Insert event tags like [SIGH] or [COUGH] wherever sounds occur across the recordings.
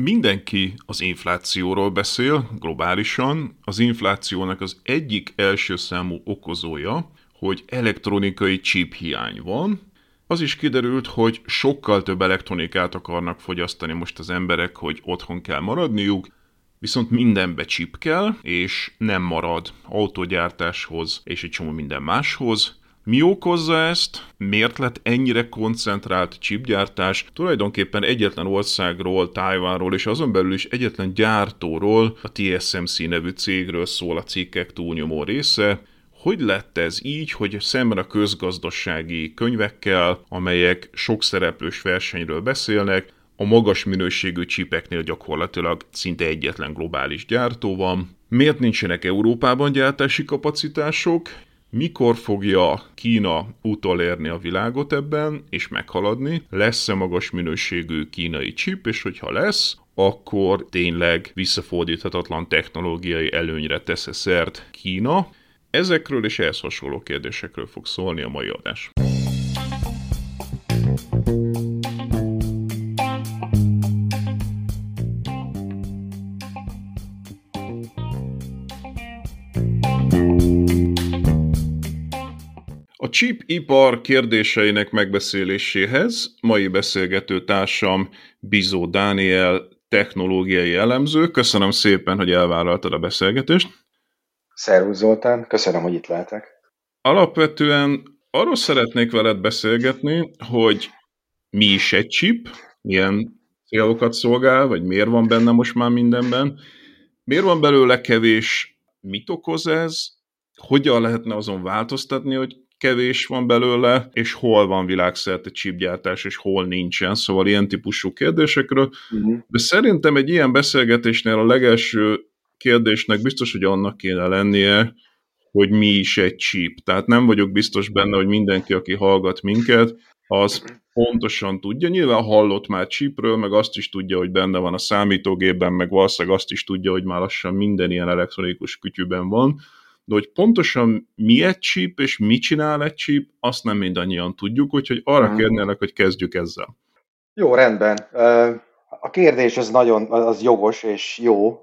Mindenki az inflációról beszél globálisan. Az inflációnak az egyik első számú okozója, hogy elektronikai chip hiány van. Az is kiderült, hogy sokkal több elektronikát akarnak fogyasztani most az emberek, hogy otthon kell maradniuk, viszont mindenbe chip kell, és nem marad autógyártáshoz és egy csomó minden máshoz. Mi okozza ezt? Miért lett ennyire koncentrált chipgyártás? Tulajdonképpen egyetlen országról, Tájvánról és azon belül is egyetlen gyártóról, a TSMC nevű cégről szól a cikkek túlnyomó része. Hogy lett ez így, hogy szemben a közgazdasági könyvekkel, amelyek sok szereplős versenyről beszélnek, a magas minőségű csipeknél gyakorlatilag szinte egyetlen globális gyártó van. Miért nincsenek Európában gyártási kapacitások? Mikor fogja Kína utolérni a világot ebben, és meghaladni, lesz-e magas minőségű kínai chip, és hogyha lesz, akkor tényleg visszafordíthatatlan technológiai előnyre tesz szert Kína. Ezekről és ehhez hasonló kérdésekről fog szólni a mai adás. A chip ipar kérdéseinek megbeszéléséhez mai beszélgető társam Bizó Dániel, technológiai elemző. Köszönöm szépen, hogy elvállaltad a beszélgetést. Szervusz Zoltán, köszönöm, hogy itt lehetek. Alapvetően arról szeretnék veled beszélgetni, hogy mi is egy chip, milyen célokat szolgál, vagy miért van benne most már mindenben, miért van belőle kevés, mit okoz ez, hogyan lehetne azon változtatni, hogy kevés van belőle, és hol van világszerte chipgyártás, és hol nincsen, szóval ilyen típusú kérdésekről. Uh-huh. De szerintem egy ilyen beszélgetésnél a legelső kérdésnek biztos, hogy annak kéne lennie, hogy mi is egy chip. Tehát nem vagyok biztos benne, hogy mindenki, aki hallgat minket, az pontosan tudja. Nyilván hallott már chipről, meg azt is tudja, hogy benne van a számítógépben, meg valószínűleg azt is tudja, hogy már lassan minden ilyen elektronikus kütyűben van, de hogy pontosan mi egy chip, és mit csinál egy chip, azt nem mindannyian tudjuk, úgyhogy arra hmm. kérnélek, hogy kezdjük ezzel. Jó, rendben. A kérdés az nagyon az jogos és jó.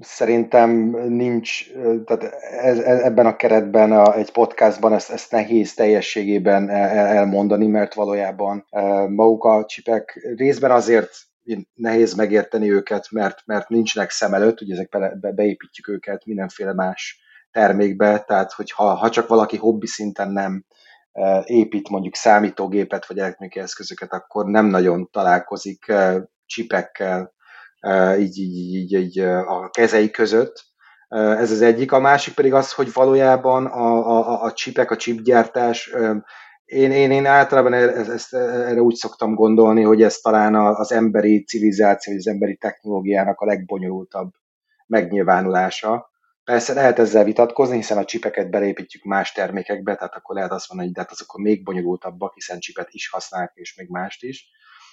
Szerintem nincs, tehát ez, ebben a keretben a, egy podcastban ezt, ezt nehéz teljességében elmondani, mert valójában maguk a csipek részben azért nehéz megérteni őket, mert, mert nincsenek szem előtt, ugye ezek be, beépítjük őket mindenféle más termékbe, tehát hogyha ha csak valaki hobbi szinten nem e, épít mondjuk számítógépet vagy elektronikai eszközöket, akkor nem nagyon találkozik e, csipekkel e, így, így, így, így a kezei között. Ez az egyik. A másik pedig az, hogy valójában a, a, a csipek, a chipgyártás, én, én, én általában ezt, ezt, erre úgy szoktam gondolni, hogy ez talán az emberi civilizáció, vagy az emberi technológiának a legbonyolultabb megnyilvánulása Persze lehet ezzel vitatkozni, hiszen a csipeket belépítjük más termékekbe, tehát akkor lehet azt mondani, hogy de hát akkor még bonyolultabbak, hiszen csipet is használnak, és még mást is.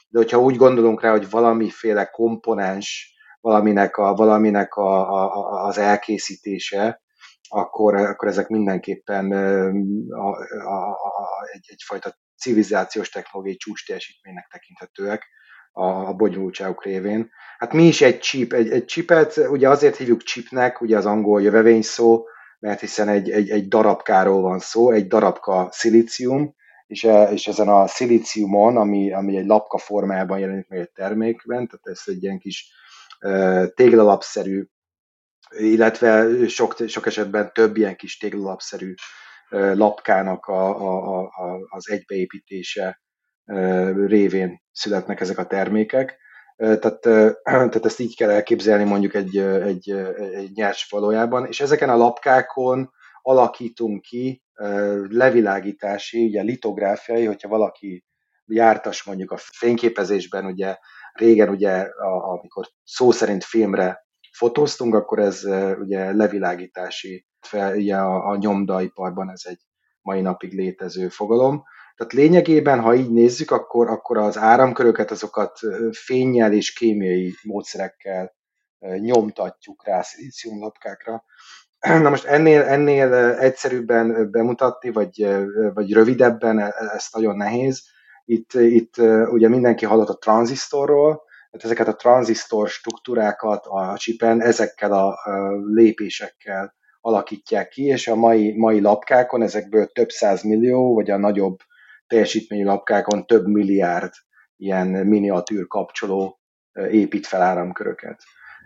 De hogyha úgy gondolunk rá, hogy valamiféle komponens, valaminek, a, valaminek a, a, az elkészítése, akkor, akkor ezek mindenképpen a, a, a, egy, egyfajta civilizációs technológiai csúcs teljesítménynek tekinthetőek a, a bonyolultságuk révén. Hát mi is egy chip? Egy, egy chipet ugye azért hívjuk chipnek, ugye az angol jövevény szó, mert hiszen egy, egy, egy darabkáról van szó, egy darabka szilícium, és, e, és ezen a szilíciumon, ami, ami egy lapka formájában jelenik meg egy termékben, tehát ez egy ilyen kis téglalapszerű, illetve sok, sok esetben több ilyen kis téglalapszerű lapkának a, a, a, az egybeépítése révén születnek ezek a termékek. Tehát, [CLEARS THROAT] tehát ezt így kell elképzelni mondjuk egy, egy, egy nyers valójában, és ezeken a lapkákon alakítunk ki levilágítási, ugye litográfiai, hogyha valaki jártas mondjuk a fényképezésben, ugye régen ugye, a, amikor szó szerint filmre fotóztunk, akkor ez ugye levilágítási, ugye a, a nyomdaiparban ez egy mai napig létező fogalom. Tehát lényegében, ha így nézzük, akkor, akkor az áramköröket, azokat fényjel és kémiai módszerekkel nyomtatjuk rá szilíciumlapkákra. Na most ennél, ennél egyszerűbben bemutatni, vagy, vagy rövidebben e, e, ez nagyon nehéz. Itt, itt ugye mindenki hallott a tranzisztorról, tehát ezeket a tranzisztor struktúrákat a csipen ezekkel a lépésekkel alakítják ki, és a mai, mai lapkákon ezekből több száz millió, vagy a nagyobb teljesítményű lapkákon több milliárd ilyen miniatűr kapcsoló épít fel áramköröket.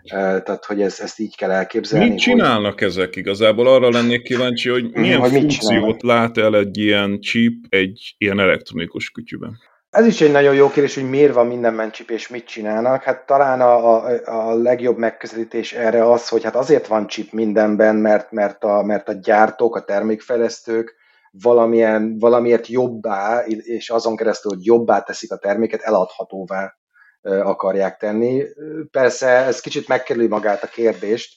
Tehát, hogy ez, ezt így kell elképzelni. Mit csinálnak hogy... ezek igazából? Arra lennék kíváncsi, hogy milyen hogy funkciót lát el egy ilyen chip egy ilyen elektronikus kütyüben? Ez is egy nagyon jó kérdés, hogy miért van mindenben chip és mit csinálnak. Hát talán a, a, a legjobb megközelítés erre az, hogy hát azért van chip mindenben, mert, mert, a, mert a gyártók, a termékfejlesztők valamilyen, valamiért jobbá, és azon keresztül, hogy jobbá teszik a terméket, eladhatóvá akarják tenni. Persze ez kicsit megkerüli magát a kérdést,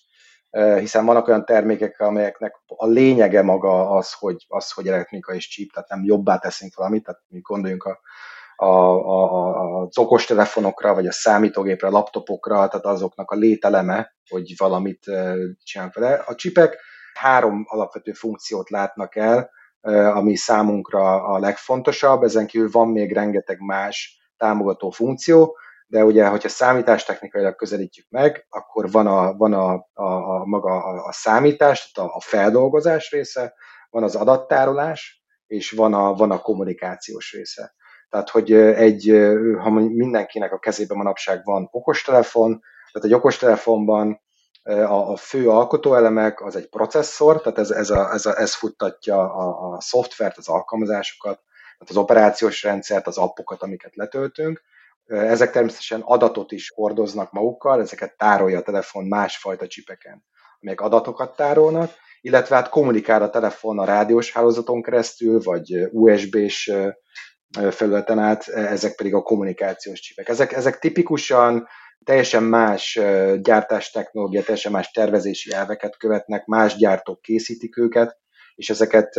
hiszen vannak olyan termékek, amelyeknek a lényege maga az, hogy, az, hogy elektronika és chip, tehát nem jobbá teszünk valamit, tehát mi gondoljunk a, a, a, az okostelefonokra, vagy a számítógépre, a laptopokra, tehát azoknak a lételeme, hogy valamit csinálunk vele. A csipek három alapvető funkciót látnak el, ami számunkra a legfontosabb, ezen kívül van még rengeteg más támogató funkció, de ugye, hogyha számítástechnikailag közelítjük meg, akkor van a, van a, a, a maga a, a számítás, tehát a, a feldolgozás része, van az adattárolás, és van a, van a kommunikációs része. Tehát, hogy egy, ha mindenkinek a kezében manapság van okostelefon, tehát egy okostelefonban a, a fő alkotóelemek az egy processzor, tehát ez, ez, a, ez, a, ez futtatja a, a szoftvert, az alkalmazásokat, tehát az operációs rendszert, az appokat, amiket letöltünk, ezek természetesen adatot is hordoznak magukkal, ezeket tárolja a telefon másfajta csipeken, amelyek adatokat tárolnak, illetve hát kommunikál a telefon a rádiós hálózaton keresztül, vagy USB-s felületen át, ezek pedig a kommunikációs csipek. Ezek, ezek tipikusan teljesen más gyártástechnológia, teljesen más tervezési elveket követnek, más gyártók készítik őket, és ezeket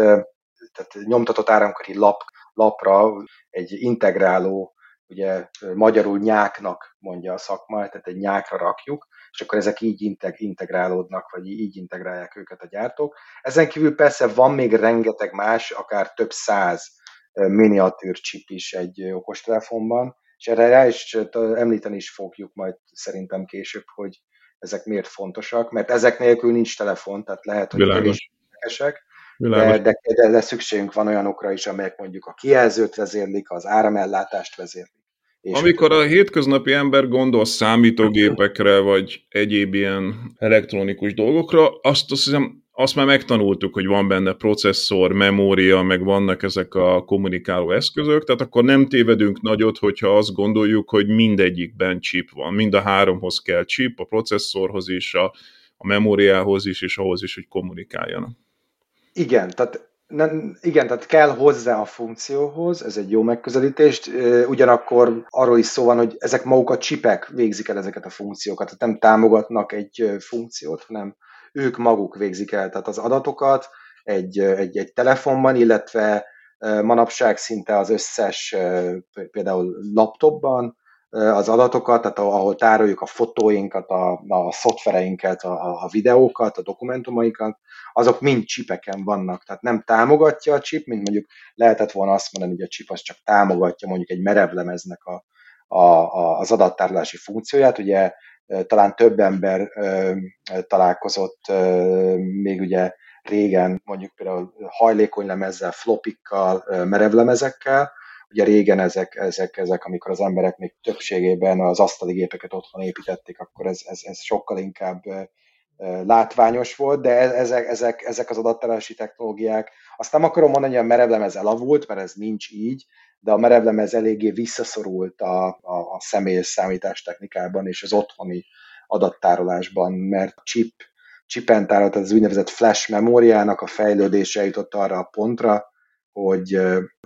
tehát nyomtatott áramköri lap, lapra egy integráló ugye magyarul nyáknak mondja a szakma, tehát egy nyákra rakjuk, és akkor ezek így integrálódnak, vagy így integrálják őket a gyártók. Ezen kívül persze van még rengeteg más, akár több száz miniatűr chip is egy okostelefonban, és erre rá is említeni is fogjuk majd szerintem később, hogy ezek miért fontosak, mert ezek nélkül nincs telefon, tehát lehet, hogy érdekesek, de, de, de, de szükségünk van olyanokra is, amelyek mondjuk a kijelzőt vezérlik, az áramellátást vezérlik. És Amikor a hétköznapi ember gondol számítógépekre, vagy egyéb ilyen elektronikus dolgokra, azt azt hiszem, azt már megtanultuk, hogy van benne processzor, memória, meg vannak ezek a kommunikáló eszközök, tehát akkor nem tévedünk nagyot, hogyha azt gondoljuk, hogy mindegyikben chip van. Mind a háromhoz kell chip, a processzorhoz is, a, a memóriához is, és ahhoz is, hogy kommunikáljanak. Igen, tehát nem, igen, tehát kell hozzá a funkcióhoz, ez egy jó megközelítést, ugyanakkor arról is szó van, hogy ezek maguk a csipek végzik el ezeket a funkciókat, tehát nem támogatnak egy funkciót, hanem ők maguk végzik el, tehát az adatokat egy, egy, egy telefonban, illetve manapság szinte az összes például laptopban az adatokat, tehát ahol tároljuk a fotóinkat, a, a szoftvereinket, a, a videókat, a dokumentumaikat, azok mind csipeken vannak, tehát nem támogatja a chip, mint mondjuk lehetett volna azt mondani, hogy a chip az csak támogatja mondjuk egy merevlemeznek a, a, a, az adattárolási funkcióját, ugye talán több ember találkozott még ugye régen mondjuk például hajlékony lemezzel, flopikkal, merevlemezekkel, Ugye régen ezek, ezek, ezek, amikor az emberek még többségében az asztali gépeket otthon építették, akkor ez, ez, ez sokkal inkább látványos volt, de e, ezek, ezek, ezek az adattárolási technológiák, azt nem akarom mondani, hogy a merevlemez elavult, mert ez nincs így, de a merevlemez eléggé visszaszorult a, a, a személyes számítás technikában és az otthoni adattárolásban, mert chip, chipen tárolt, az úgynevezett flash memóriának a fejlődése jutott arra a pontra, hogy,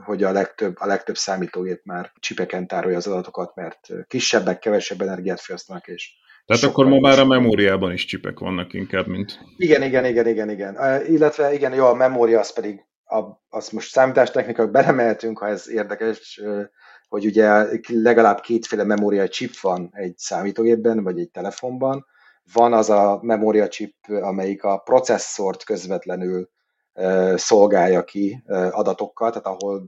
hogy a, legtöbb, a legtöbb számítógép már csipeken tárolja az adatokat, mert kisebbek, kevesebb energiát fogyasztanak, és tehát akkor ma már a memóriában is csipek vannak inkább, mint... Igen, igen, igen, igen, igen. Illetve igen, jó, a memória az pedig, a, az most számítástechnikák belemeltünk, ha ez érdekes, hogy ugye legalább kétféle memória chip van egy számítógépben, vagy egy telefonban. Van az a memória chip, amelyik a processzort közvetlenül szolgálja ki adatokkal, tehát ahol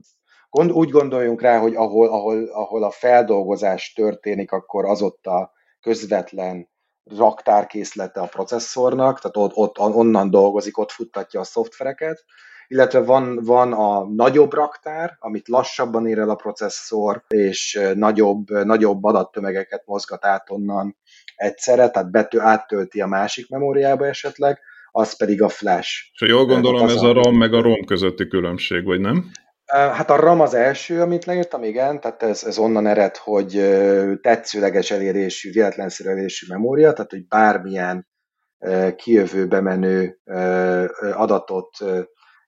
gond, úgy gondoljunk rá, hogy ahol, ahol, ahol a feldolgozás történik, akkor az ott a közvetlen raktárkészlete a processzornak, tehát ott, ott onnan dolgozik, ott futtatja a szoftvereket, illetve van, van a nagyobb raktár, amit lassabban ér el a processzor, és nagyobb, nagyobb adattömegeket mozgat át onnan egyszerre, tehát bető, áttölti a másik memóriába esetleg, az pedig a flash. És jól gondolom, ez a RAM meg a ROM közötti különbség, vagy nem? Hát a RAM az első, amit leírtam, igen, tehát ez, ez onnan ered, hogy tetszőleges elérésű, véletlenszerű elérésű memória, tehát hogy bármilyen kijövő, menő adatot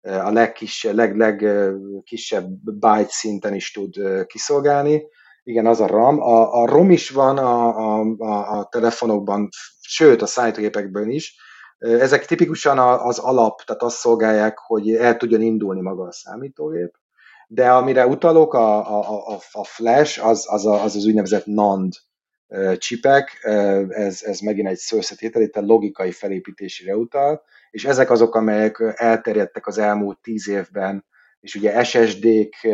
a legkisebb, leg, legkisebb byte szinten is tud kiszolgálni. Igen, az a RAM. A, a ROM is van a, a, a telefonokban, sőt a számítógépekben is. Ezek tipikusan az alap, tehát azt szolgálják, hogy el tudjon indulni maga a számítógép de amire utalok, a, a, a, a flash, az az, a, az, az úgynevezett NAND csipek, ez, ez megint egy szőszetétel, itt a logikai felépítésére utal, és ezek azok, amelyek elterjedtek az elmúlt tíz évben, és ugye SSD-k,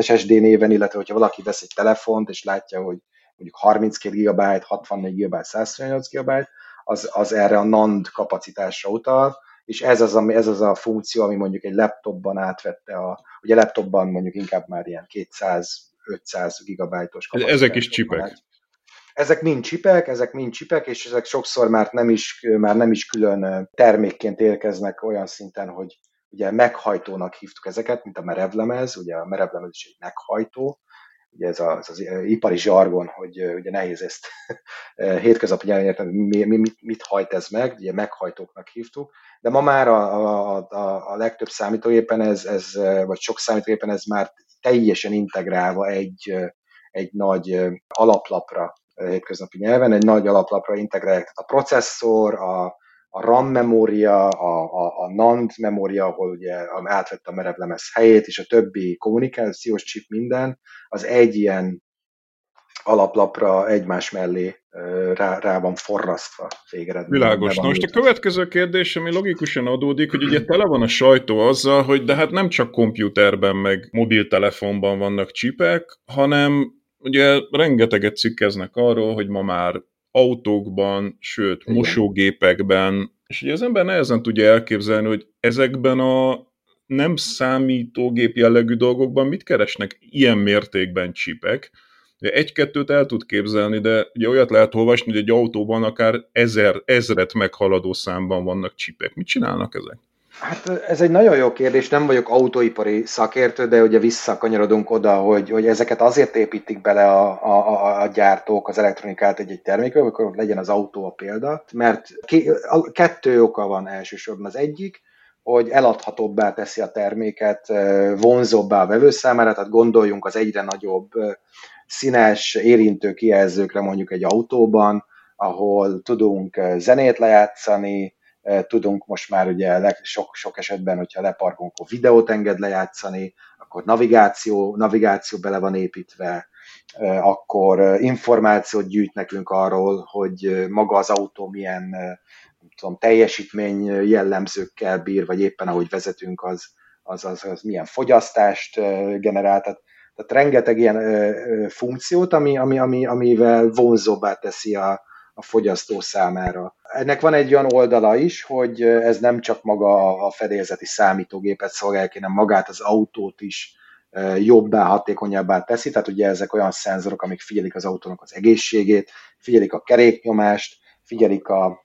SSD néven, illetve hogyha valaki vesz egy telefont, és látja, hogy mondjuk 32 GB, 64 GB, 128 GB, az, az erre a NAND kapacitásra utal, és ez az, ami, ez az a funkció, ami mondjuk egy laptopban átvette a, ugye laptopban mondjuk inkább már ilyen 200-500 gigabájtos Ezek is csipek. Ezek mind csipek, ezek mind csipek, és ezek sokszor már nem is, már nem is külön termékként érkeznek olyan szinten, hogy ugye meghajtónak hívtuk ezeket, mint a merevlemez, ugye a merevlemez is egy meghajtó, ugye ez az, az ipari zsargon, hogy ugye nehéz ezt [LAUGHS] hétköznapi nyelven érteni, mi, mi, mit, mit hajt ez meg, ugye meghajtóknak hívtuk, de ma már a, a, a, a legtöbb számítógépen ez, ez, vagy sok számítógépen ez már teljesen integrálva egy, egy nagy alaplapra hétköznapi nyelven, egy nagy alaplapra integrálják, tehát a processzor, a, a RAM memória, a, a, a NAND memória, ahol ugye átvette a merevlemez helyét, és a többi kommunikációs chip minden, az egy ilyen alaplapra egymás mellé rá, rá van forrasztva végeredményben. Világos. Na most a következő kérdés, ami logikusan adódik, hogy ugye tele van a sajtó azzal, hogy de hát nem csak komputerben, meg mobiltelefonban vannak csipek, hanem ugye rengeteget cikkeznek arról, hogy ma már autókban, sőt, Igen. mosógépekben, és ugye az ember nehezen tudja elképzelni, hogy ezekben a nem számítógép jellegű dolgokban mit keresnek ilyen mértékben csipek. Egy-kettőt el tud képzelni, de ugye olyat lehet olvasni, hogy egy autóban akár ezer, ezret meghaladó számban vannak csipek. Mit csinálnak ezek? Hát ez egy nagyon jó kérdés, nem vagyok autóipari szakértő, de ugye visszakanyarodunk oda, hogy, hogy ezeket azért építik bele a, a, a gyártók az elektronikát egy-egy termékbe, akkor legyen az autó a példa, mert ki, a, kettő oka van elsősorban. Az egyik, hogy eladhatóbbá teszi a terméket, vonzóbbá a vevő számára, tehát gondoljunk az egyre nagyobb színes érintő kijelzőkre mondjuk egy autóban, ahol tudunk zenét lejátszani, tudunk most már ugye sok, sok esetben, hogyha leparkolunk, akkor videót enged lejátszani, akkor navigáció, navigáció bele van építve, akkor információt gyűjt nekünk arról, hogy maga az autó milyen nem tudom, teljesítmény jellemzőkkel bír, vagy éppen ahogy vezetünk, az, az, az, az milyen fogyasztást generál. Tehát, tehát rengeteg ilyen funkciót, ami, ami, ami, amivel vonzóbbá teszi a, a fogyasztó számára. Ennek van egy olyan oldala is, hogy ez nem csak maga a fedélzeti számítógépet szolgálja, hanem magát az autót is jobbá, hatékonyabbá teszi, tehát ugye ezek olyan szenzorok, amik figyelik az autónak az egészségét, figyelik a keréknyomást, figyelik a,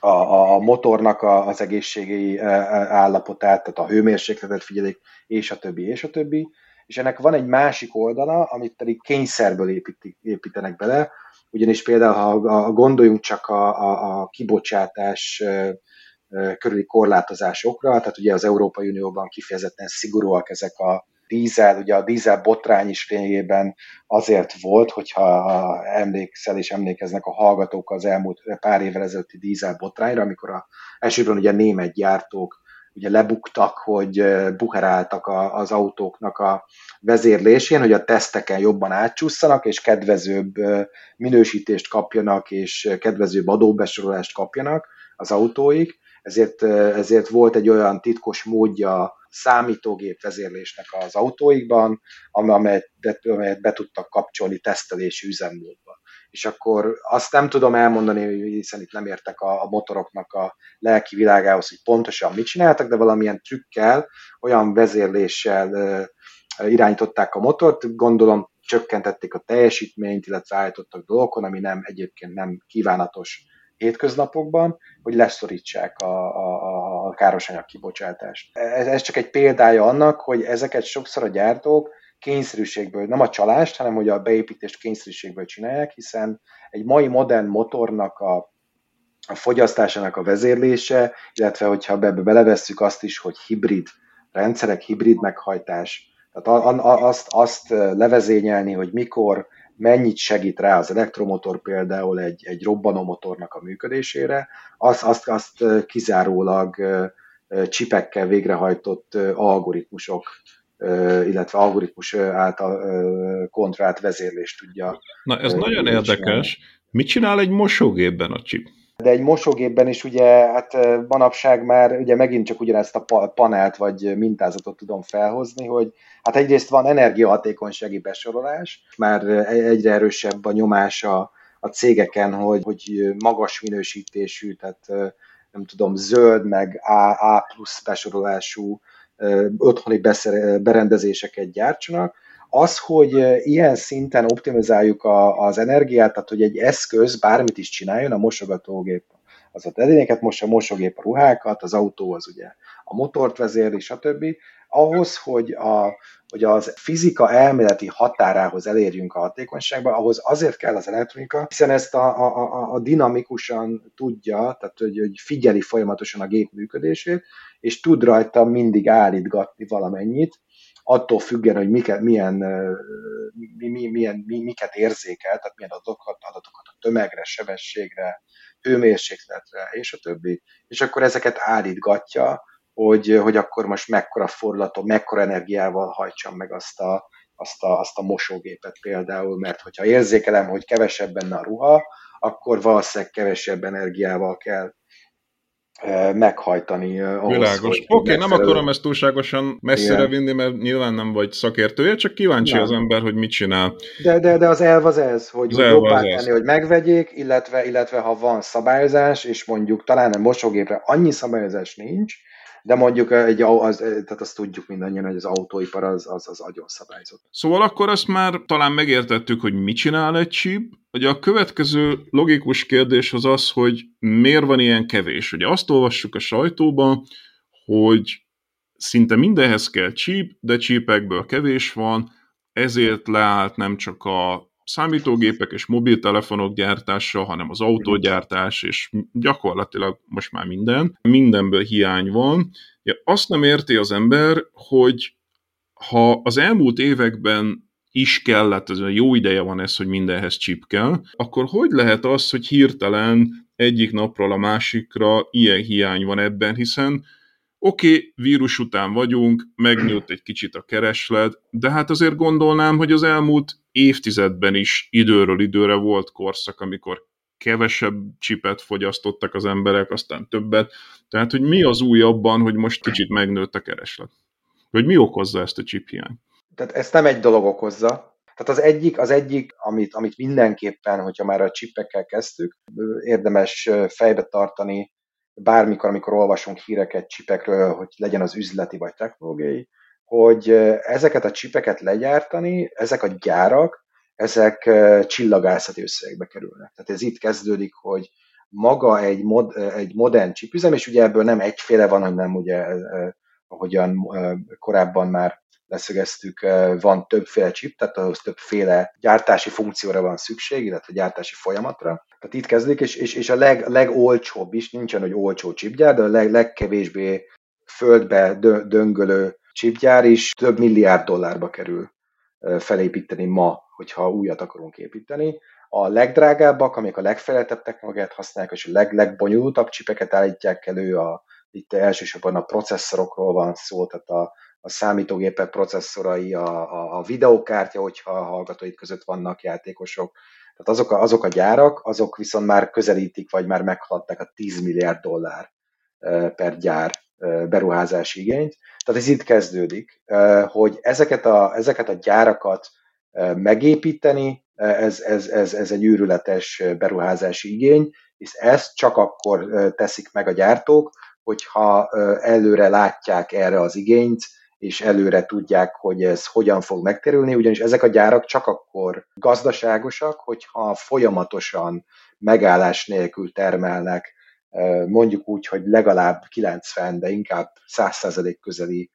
a, a motornak a, az egészségi állapotát, tehát a hőmérsékletet figyelik, és a többi, és a többi. És ennek van egy másik oldala, amit pedig kényszerből építik, építenek bele, ugyanis például, ha gondoljunk csak a, a, a kibocsátás körüli korlátozásokra, tehát ugye az Európai Unióban kifejezetten szigorúak ezek a dízel, ugye a dízel botrány is lényegében azért volt, hogyha emlékszel és emlékeznek a hallgatók az elmúlt pár évvel ezelőtti dízel botrányra, amikor a, elsőben ugye német gyártók ugye lebuktak, hogy buheráltak a, az autóknak a vezérlésén, hogy a teszteken jobban átcsúszanak, és kedvezőbb minősítést kapjanak, és kedvezőbb adóbesorolást kapjanak az autóik. Ezért, ezért volt egy olyan titkos módja számítógép vezérlésnek az autóikban, amelyet, amelyet be tudtak kapcsolni tesztelési üzemmódba. És akkor azt nem tudom elmondani, hiszen itt nem értek a, a motoroknak a lelki világához, hogy pontosan mit csináltak, de valamilyen trükkel, olyan vezérléssel irányították a motort, gondolom csökkentették a teljesítményt, illetve állítottak dolgokon, ami nem egyébként nem kívánatos hétköznapokban, hogy leszorítsák a, a, a károsanyag kibocsátást. Ez, ez csak egy példája annak, hogy ezeket sokszor a gyártók kényszerűségből, nem a csalást, hanem hogy a beépítést kényszerűségből csinálják, hiszen egy mai modern motornak a, a fogyasztásának a vezérlése, illetve hogyha be, belevesszük azt is, hogy hibrid rendszerek, hibrid meghajtás, tehát azt, azt levezényelni, hogy mikor mennyit segít rá az elektromotor például egy, egy robbanómotornak a működésére, azt, azt, azt kizárólag csipekkel végrehajtott algoritmusok, illetve algoritmus által kontrollált vezérlést tudja. Na ez nagyon érdekes. Mit csinál egy mosógépben a chip? de egy mosógépben is ugye, hát manapság már ugye megint csak ugyanezt a panelt vagy mintázatot tudom felhozni, hogy hát egyrészt van energiahatékonysági besorolás, már egyre erősebb a nyomás a, a cégeken, hogy, hogy magas minősítésű, tehát nem tudom, zöld, meg A, A plusz besorolású otthoni berendezéseket gyártsanak, az, hogy ilyen szinten optimizáljuk a, az energiát, tehát hogy egy eszköz bármit is csináljon, a mosogatógép az a edényeket most a mosogép a ruhákat, az autó az ugye a motort vezérli, stb. Ahhoz, hogy, a, hogy az fizika elméleti határához elérjünk a hatékonyságba, ahhoz azért kell az elektronika, hiszen ezt a, a, a, a dinamikusan tudja, tehát hogy, hogy figyeli folyamatosan a gép működését, és tud rajta mindig állítgatni valamennyit, attól függően, hogy miket, milyen, mi, mi, milyen, mi, miket érzékel, tehát milyen adatokat, adatokat a tömegre, sebességre, hőmérsékletre, és a többi, és akkor ezeket állítgatja, hogy, hogy akkor most mekkora fordulatom, mekkora energiával hajtsam meg azt a, azt a, azt a mosógépet például, mert hogyha érzékelem, hogy kevesebb benne a ruha, akkor valószínűleg kevesebb energiával kell meghajtani. Ahhoz, Világos. Oké, okay, nem akarom ezt túlságosan messzire Igen. vinni, mert nyilván nem vagy szakértője, csak kíváncsi nem. az ember, hogy mit csinál. De, de, de az elv az ez, hogy jobbá tenni, hogy megvegyék, illetve, illetve ha van szabályozás, és mondjuk talán a mosógépre annyi szabályozás nincs, de mondjuk egy, az, tehát azt tudjuk mindannyian, hogy az autóipar az, az, az agyon szabályzott. Szóval akkor azt már talán megértettük, hogy mit csinál egy chip. Ugye a következő logikus kérdés az az, hogy miért van ilyen kevés. Ugye azt olvassuk a sajtóban, hogy szinte mindenhez kell chip, de csípekből kevés van, ezért leállt nem csak a számítógépek és mobiltelefonok gyártása, hanem az autógyártás, és gyakorlatilag most már minden. Mindenből hiány van. Azt nem érti az ember, hogy ha az elmúlt években is kellett, ez jó ideje van ez, hogy mindenhez chip kell, akkor hogy lehet az, hogy hirtelen egyik napról a másikra ilyen hiány van ebben, hiszen Oké, okay, vírus után vagyunk, megnőtt egy kicsit a kereslet, de hát azért gondolnám, hogy az elmúlt évtizedben is időről időre volt korszak, amikor kevesebb csipet fogyasztottak az emberek, aztán többet. Tehát, hogy mi az új abban, hogy most kicsit megnőtt a kereslet? Vagy mi okozza ezt a hiány? Tehát ezt nem egy dolog okozza. Tehát az egyik, az egyik amit, amit mindenképpen, hogyha már a csipekkel kezdtük, érdemes fejbe tartani, bármikor, amikor olvasunk híreket csipekről, hogy legyen az üzleti vagy technológiai, hogy ezeket a csipeket legyártani, ezek a gyárak, ezek csillagászati összegekbe kerülnek. Tehát ez itt kezdődik, hogy maga egy, mod, egy modern csipüzem, és ugye ebből nem egyféle van, hanem ugye, ahogyan korábban már leszögeztük, van többféle chip, tehát ahhoz többféle gyártási funkcióra van szükség, illetve gyártási folyamatra. Tehát itt kezdik, és, és, és a leg, legolcsóbb is, nincsen, hogy olcsó chipgyár, de a leg, legkevésbé földbe döngölő chipgyár is több milliárd dollárba kerül felépíteni ma, hogyha újat akarunk építeni. A legdrágábbak, amik a legfejlettebb technológiát használják, és a leg, legbonyolultabb csipeket állítják elő, a, itt elsősorban a processzorokról van szó, tehát a, a számítógépek processzorai, a, a, a videókártya, hogyha a hallgatóid között vannak játékosok. Tehát azok a, azok a gyárak, azok viszont már közelítik, vagy már meghaladták a 10 milliárd dollár per gyár beruházási igényt. Tehát ez itt kezdődik, hogy ezeket a, ezeket a gyárakat megépíteni, ez, ez, ez, ez egy űrületes beruházási igény, és ezt csak akkor teszik meg a gyártók, hogyha előre látják erre az igényt, és előre tudják, hogy ez hogyan fog megterülni, ugyanis ezek a gyárak csak akkor gazdaságosak, hogyha folyamatosan megállás nélkül termelnek, mondjuk úgy, hogy legalább 90, de inkább 100% közeli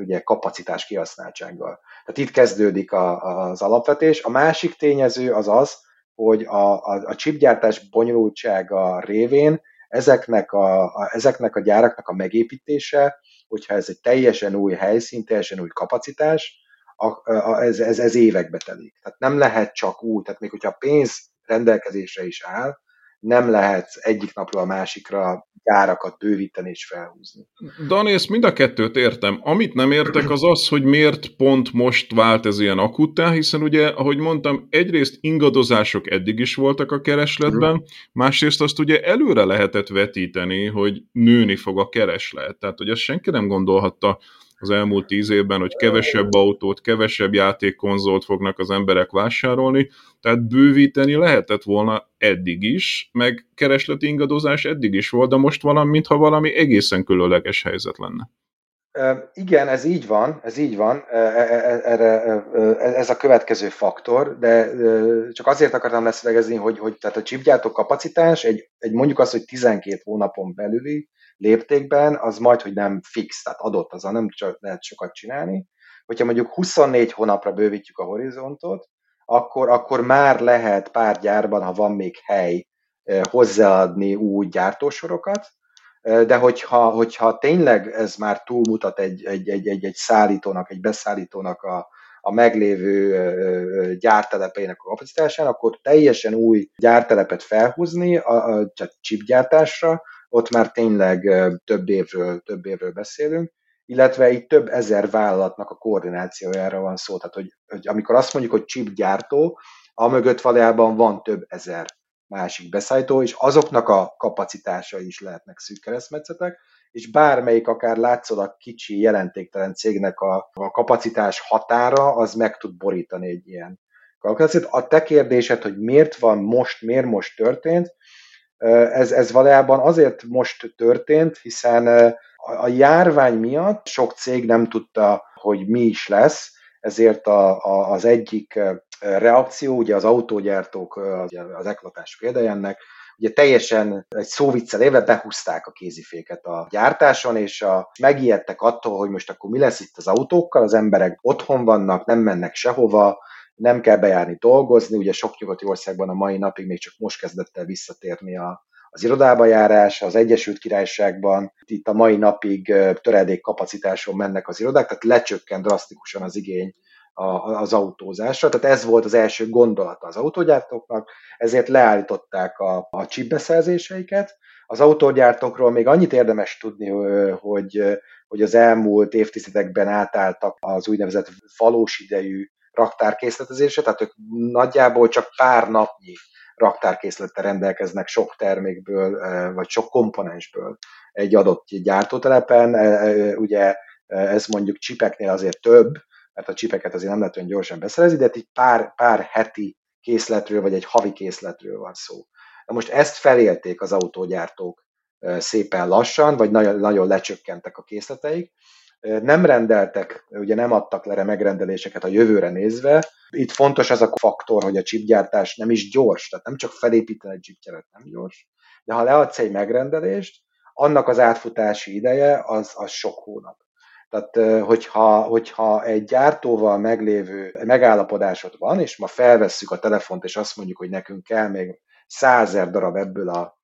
ugye, kapacitás kihasználtsággal. Tehát itt kezdődik a, az alapvetés. A másik tényező az az, hogy a, a, a chipgyártás bonyolultsága révén ezeknek a, a, ezeknek a gyáraknak a megépítése hogyha ez egy teljesen új helyszín, teljesen új kapacitás, a, a, ez, ez, ez évekbe telik. Tehát nem lehet csak úgy, tehát még hogyha a pénz rendelkezésre is áll, nem lehet egyik napról a másikra gyárakat bővíteni és felhúzni. Dani, ezt mind a kettőt értem. Amit nem értek, az az, hogy miért pont most vált ez ilyen akuttá, hiszen ugye, ahogy mondtam, egyrészt ingadozások eddig is voltak a keresletben, másrészt azt ugye előre lehetett vetíteni, hogy nőni fog a kereslet. Tehát, hogy ezt senki nem gondolhatta az elmúlt tíz évben, hogy kevesebb autót, kevesebb játékkonzolt fognak az emberek vásárolni, tehát bővíteni lehetett volna eddig is, meg keresleti ingadozás eddig is volt, de most valami, mintha valami egészen különleges helyzet lenne. Igen, ez így van, ez így van, erre, ez a következő faktor, de csak azért akartam leszögezni, hogy, hogy tehát a chipgyártó kapacitás egy, egy mondjuk azt, hogy 12 hónapon belüli léptékben, az majd, hogy nem fix, tehát adott, az nem csak lehet sokat csinálni. Hogyha mondjuk 24 hónapra bővítjük a horizontot, akkor, akkor már lehet pár gyárban, ha van még hely, hozzáadni új gyártósorokat, de hogyha, hogyha tényleg ez már túlmutat egy, egy, egy, egy, egy szállítónak, egy beszállítónak a, a meglévő gyártelepeinek a kapacitásán, akkor teljesen új gyártelepet felhúzni a, a, a chipgyártásra, ott már tényleg több évről, több évről beszélünk, illetve itt több ezer vállalatnak a koordinációjára van szó. Tehát, hogy, hogy amikor azt mondjuk, hogy chip gyártó, mögött valójában van több ezer másik beszállító, és azoknak a kapacitásai is lehetnek szűk keresztmetszetek, és bármelyik akár látszólag kicsi, jelentéktelen cégnek a, a kapacitás határa, az meg tud borítani egy ilyen kalkulációt. A te kérdésed, hogy miért van most, miért most történt, ez, ez valójában azért most történt, hiszen a járvány miatt sok cég nem tudta, hogy mi is lesz, ezért a, a, az egyik reakció, ugye az autógyártók, az eklatás példájának, ugye teljesen egy szóviccel éve behúzták a kéziféket a gyártáson, és a, megijedtek attól, hogy most akkor mi lesz itt az autókkal, az emberek otthon vannak, nem mennek sehova, nem kell bejárni dolgozni, ugye sok nyugati országban a mai napig még csak most kezdett el visszatérni a, az irodába járás, az Egyesült Királyságban itt a mai napig töredék kapacitáson mennek az irodák, tehát lecsökkent drasztikusan az igény az autózásra. Tehát ez volt az első gondolata az autógyártóknak, ezért leállították a, a chip beszerzéseiket. Az autógyártókról még annyit érdemes tudni, hogy, hogy az elmúlt évtizedekben átálltak az úgynevezett valós idejű raktárkészletezésre, tehát ők nagyjából csak pár napnyi raktárkészlettel rendelkeznek sok termékből, vagy sok komponensből egy adott gyártótelepen. Ugye ez mondjuk csipeknél azért több, mert a csipeket azért nem lehet olyan gyorsan beszerezni, de itt pár, pár heti készletről, vagy egy havi készletről van szó. Na most ezt felélték az autógyártók szépen lassan, vagy nagyon, nagyon lecsökkentek a készleteik, nem rendeltek, ugye nem adtak le megrendeléseket a jövőre nézve. Itt fontos az a faktor, hogy a chipgyártás nem is gyors, tehát nem csak felépíteni egy chipgyárat nem gyors, de ha leadsz egy megrendelést, annak az átfutási ideje az, az sok hónap. Tehát, hogyha, hogyha egy gyártóval meglévő megállapodásod van, és ma felvesszük a telefont, és azt mondjuk, hogy nekünk kell még százer darab ebből a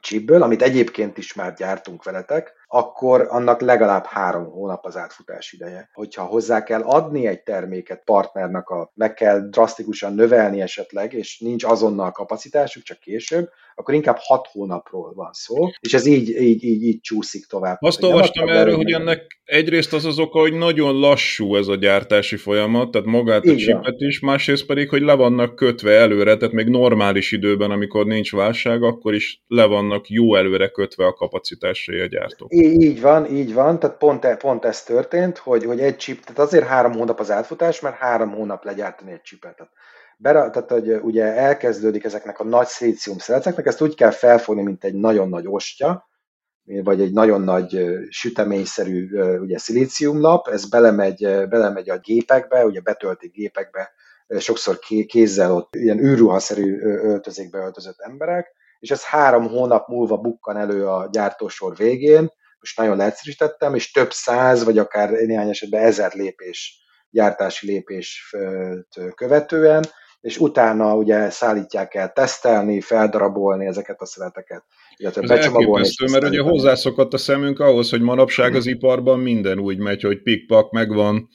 chipből, amit egyébként is már gyártunk veletek, akkor annak legalább három hónap az átfutás ideje. Hogyha hozzá kell adni egy terméket partnernek, a, meg kell drasztikusan növelni esetleg, és nincs azonnal kapacitásuk, csak később, akkor inkább hat hónapról van szó, és ez így, így, így, így csúszik tovább. Azt olvastam erről, hogy ennek egyrészt az az oka, hogy nagyon lassú ez a gyártási folyamat, tehát magát a csipet is, másrészt pedig, hogy le vannak kötve előre, tehát még normális időben, amikor nincs válság, akkor is le vannak jó előre kötve a kapacitásai a gyártók. Így van, így van, tehát pont, e, pont ez történt, hogy, hogy egy chip, tehát azért három hónap az átfutás, mert három hónap legyártani egy chipet. Bera, tehát hogy ugye elkezdődik ezeknek a nagy szilícium szeleceknek, ezt úgy kell felfogni, mint egy nagyon nagy ostya, vagy egy nagyon nagy süteményszerű ugye szilíciumlap, ez belemegy, belemegy a gépekbe, ugye betöltik gépekbe, sokszor kézzel ott ilyen űrruhaszerű öltözékbe öltözött emberek, és ez három hónap múlva bukkan elő a gyártósor végén, most nagyon leegyszerűsítettem, és több száz, vagy akár néhány esetben ezer lépés, gyártási lépés követően, és utána ugye szállítják el tesztelni, feldarabolni ezeket a szöveteket, illetve Ez becsomagolni. mert ugye hozzászokott a szemünk ahhoz, hogy manapság az iparban minden úgy megy, hogy pikpak megvan,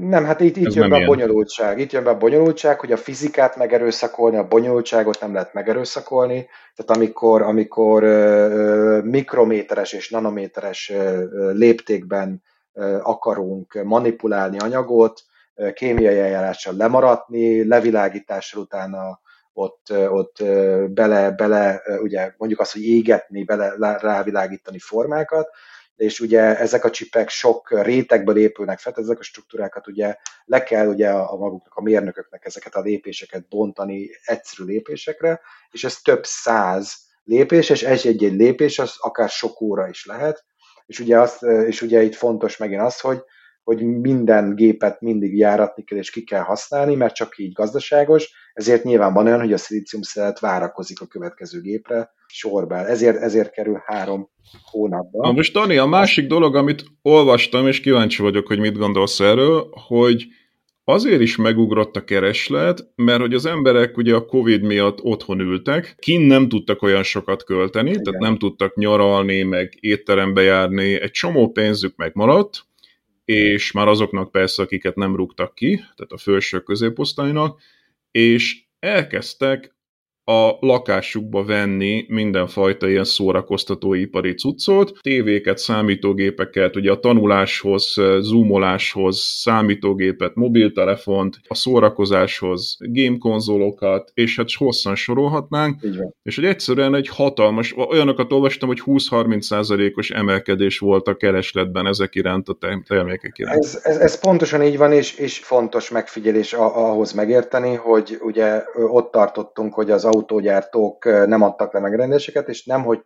nem, hát itt, itt jön be a bonyolultság. Itt jön be a bonyolultság, hogy a fizikát megerőszakolni, a bonyolultságot nem lehet megerőszakolni. Tehát amikor, amikor mikrométeres és nanométeres léptékben akarunk manipulálni anyagot, kémiai eljárással lemaradni, levilágítással utána ott, ott bele, bele, ugye mondjuk azt, hogy égetni, bele rávilágítani formákat, és ugye ezek a csipek sok rétegből épülnek fel, ezek a struktúrákat ugye le kell ugye a, a maguknak, a mérnököknek ezeket a lépéseket bontani egyszerű lépésekre, és ez több száz lépés, és egy-egy lépés az akár sok óra is lehet, és ugye, azt, és ugye itt fontos megint az, hogy, hogy minden gépet mindig járatni kell és ki kell használni, mert csak így gazdaságos, ezért nyilván van olyan, hogy a szilícium szelet várakozik a következő gépre sorba. Ezért, ezért kerül három hónapban. Na most Dani, a másik dolog, amit olvastam, és kíváncsi vagyok, hogy mit gondolsz erről, hogy azért is megugrott a kereslet, mert hogy az emberek ugye a Covid miatt otthon ültek, kin nem tudtak olyan sokat költeni, Igen. tehát nem tudtak nyaralni, meg étterembe járni, egy csomó pénzük megmaradt, és már azoknak persze, akiket nem rúgtak ki, tehát a felső középosztálynak, és elkezdtek a lakásukba venni mindenfajta ilyen szórakoztatóipari cuccot, tévéket, számítógépeket, ugye a tanuláshoz, zoomoláshoz, számítógépet, mobiltelefont, a szórakozáshoz, gamekonzolokat, és hát hosszan sorolhatnánk, és hogy egyszerűen egy hatalmas, olyanokat olvastam, hogy 20-30%-os emelkedés volt a keresletben ezek iránt, a termékek iránt. Ez, ez, ez pontosan így van, és, és fontos megfigyelés ahhoz megérteni, hogy ugye ott tartottunk, hogy az autógyártók nem adtak le megrendeléseket, és nem, hogy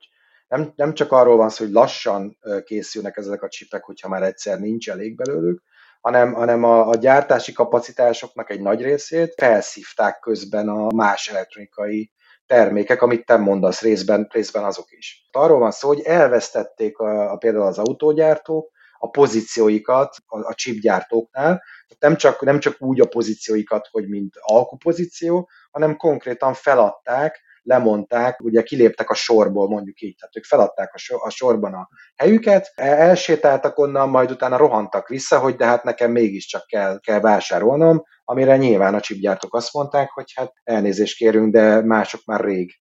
nem, nem csak arról van szó, hogy lassan készülnek ezek a csipek, hogyha már egyszer nincs elég belőlük, hanem, hanem a, a gyártási kapacitásoknak egy nagy részét felszívták közben a más elektronikai termékek, amit te mondasz, részben, részben azok is. Arról van szó, hogy elvesztették a, a, például az autógyártók a pozícióikat a, a chipgyártóknál, nem csak, nem csak úgy a pozícióikat, hogy mint alkupozíció, hanem konkrétan feladták, lemondták, ugye kiléptek a sorból, mondjuk így, tehát ők feladták a, sor, a sorban a helyüket, elsétáltak onnan, majd utána rohantak vissza, hogy de hát nekem mégiscsak kell, kell vásárolnom, amire nyilván a csipgyártók azt mondták, hogy hát elnézést kérünk, de mások már rég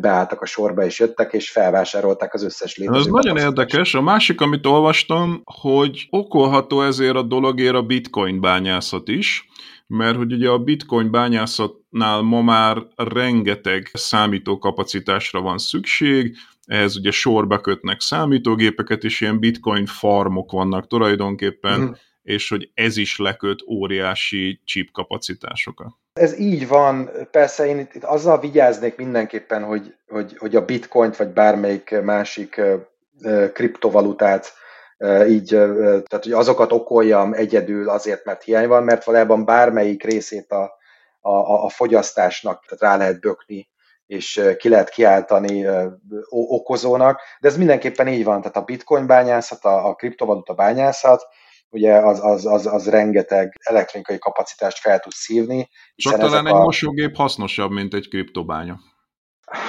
beálltak a sorba és jöttek, és felvásárolták az összes létező. Ez nagyon érdekes. A másik, amit olvastam, hogy okolható ezért a dologért a bitcoin bányászat is, mert hogy ugye a bitcoin bányászatnál ma már rengeteg számítókapacitásra van szükség, ehhez ugye sorba kötnek számítógépeket, és ilyen bitcoin farmok vannak tulajdonképpen, mm. és hogy ez is leköt óriási chip kapacitásokat. Ez így van, persze én itt, itt azzal vigyáznék mindenképpen, hogy, hogy, hogy a bitcoint vagy bármelyik másik kriptovalutát így, tehát hogy azokat okoljam egyedül azért, mert hiány van, mert valójában bármelyik részét a, a, a fogyasztásnak tehát rá lehet bökni, és ki lehet kiáltani okozónak, de ez mindenképpen így van, tehát a bitcoin bányászat, a, a kriptovaluta bányászat, ugye az, az, az, az rengeteg elektronikai kapacitást fel tud szívni. Csak talán egy a... mosógép hasznosabb, mint egy kriptobánya.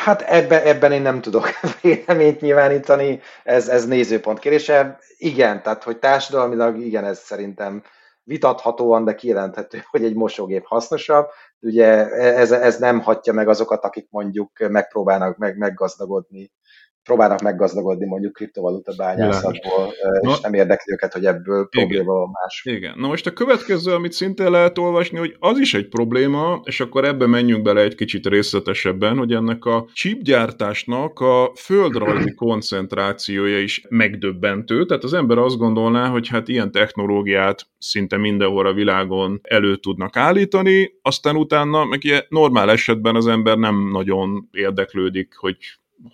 Hát ebbe, ebben én nem tudok [LAUGHS] véleményt nyilvánítani, ez, ez nézőpont kérése. Igen, tehát hogy társadalmilag igen, ez szerintem vitathatóan, de kijelenthető, [LAUGHS] hogy egy mosógép hasznosabb. Ugye ez, ez nem hatja meg azokat, akik mondjuk megpróbálnak meg, meggazdagodni próbálnak meggazdagodni mondjuk kriptovaluta bányászatból, és Na, nem érdekli őket, hogy ebből probléma van más. Igen. Na most a következő, amit szintén lehet olvasni, hogy az is egy probléma, és akkor ebbe menjünk bele egy kicsit részletesebben, hogy ennek a chipgyártásnak a földrajzi koncentrációja is megdöbbentő. Tehát az ember azt gondolná, hogy hát ilyen technológiát szinte mindenhol a világon elő tudnak állítani, aztán utána, meg ilyen normál esetben az ember nem nagyon érdeklődik, hogy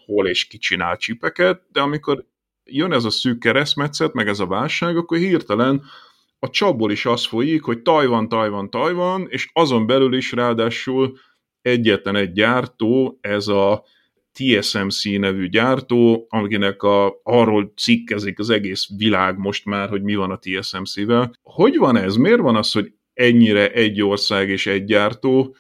hol és ki csinál csipeket, de amikor jön ez a szűk keresztmetszet, meg ez a válság, akkor hirtelen a csapból is az folyik, hogy Tajvan, Tajvan, Tajvan, és azon belül is ráadásul egyetlen egy gyártó, ez a TSMC nevű gyártó, akinek a, arról cikkezik az egész világ most már, hogy mi van a TSMC-vel. Hogy van ez? Miért van az, hogy ennyire egy ország és egy gyártó?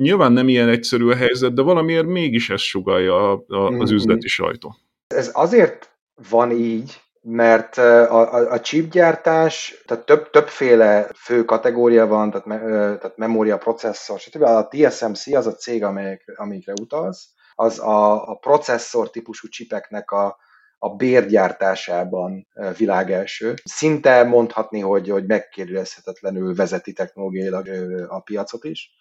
Nyilván nem ilyen egyszerű a helyzet, de valamiért mégis ez sugalja a, a, az mm-hmm. üzleti sajtó. Ez azért van így, mert a, a, a chipgyártás, tehát több, többféle fő kategória van, tehát, me, tehát memória, processzor, stb. A TSMC az a cég, amelyek, amikre utalsz, az a, a processzor típusú csipeknek a, a bérgyártásában világelső. Szinte mondhatni, hogy, hogy megkérdezhetetlenül vezeti technológiailag a piacot is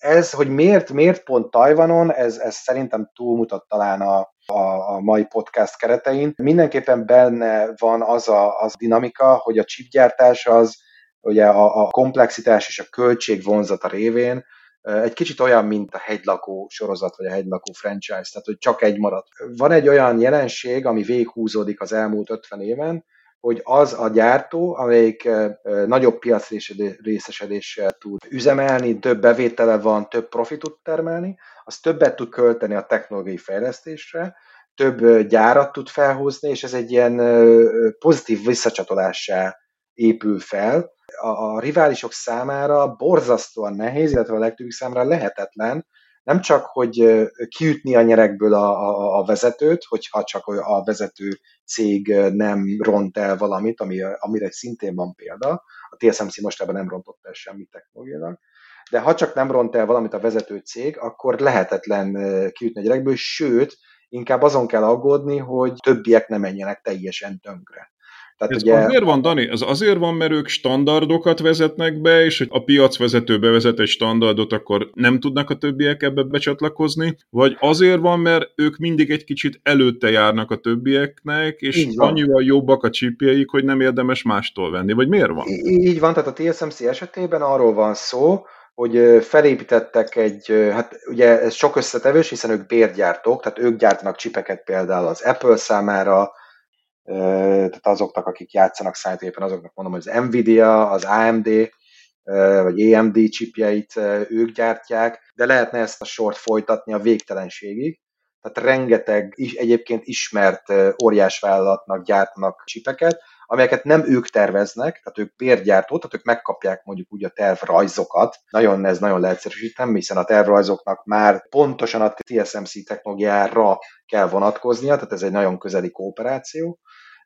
ez, hogy miért, miért pont Tajvanon, ez, ez szerintem túlmutat talán a, a, a mai podcast keretein. Mindenképpen benne van az a, az dinamika, hogy a chipgyártás az ugye a, a komplexitás és a költség vonzata révén egy kicsit olyan, mint a hegylakó sorozat, vagy a hegylakó franchise, tehát hogy csak egy maradt. Van egy olyan jelenség, ami véghúzódik az elmúlt 50 éven, hogy az a gyártó, amelyik nagyobb piacrészesedéssel tud üzemelni, több bevétele van, több profitot termelni, az többet tud költeni a technológiai fejlesztésre, több gyárat tud felhúzni, és ez egy ilyen pozitív visszacsatolássá épül fel. A, a riválisok számára borzasztóan nehéz, illetve a legtöbbük számára lehetetlen nem csak, hogy kiütni a nyerekből a, a, a vezetőt, hogyha csak a vezető cég nem ront el valamit, ami, amire szintén van példa. A TSMC mostában nem rontott el semmit technológiailag, de ha csak nem ront el valamit a vezető cég, akkor lehetetlen kiütni a gyerekből, sőt, inkább azon kell aggódni, hogy többiek ne menjenek teljesen tönkre. Tehát ez ugye... azért van, Dani? Ez azért van, mert ők standardokat vezetnek be, és hogy a piacvezető bevezet egy standardot, akkor nem tudnak a többiek ebbe becsatlakozni, vagy azért van, mert ők mindig egy kicsit előtte járnak a többieknek, és annyival jobbak a csipjeik, hogy nem érdemes mástól venni, vagy miért van? Így van, tehát a TSMC esetében arról van szó, hogy felépítettek egy, hát ugye ez sok összetevős, hiszen ők bérgyártók, tehát ők gyártanak csipeket például az Apple számára, tehát azoknak, akik játszanak szájtépen, azoknak mondom, hogy az Nvidia, az AMD, vagy AMD chipjeit ők gyártják, de lehetne ezt a sort folytatni a végtelenségig. Tehát rengeteg is, egyébként ismert óriásvállalatnak gyártanak csipeket, amelyeket nem ők terveznek, tehát ők bérgyártó, tehát ők megkapják mondjuk úgy a tervrajzokat. Nagyon ez nagyon leegyszerűsítem, hiszen a tervrajzoknak már pontosan a TSMC technológiára kell vonatkoznia, tehát ez egy nagyon közeli kooperáció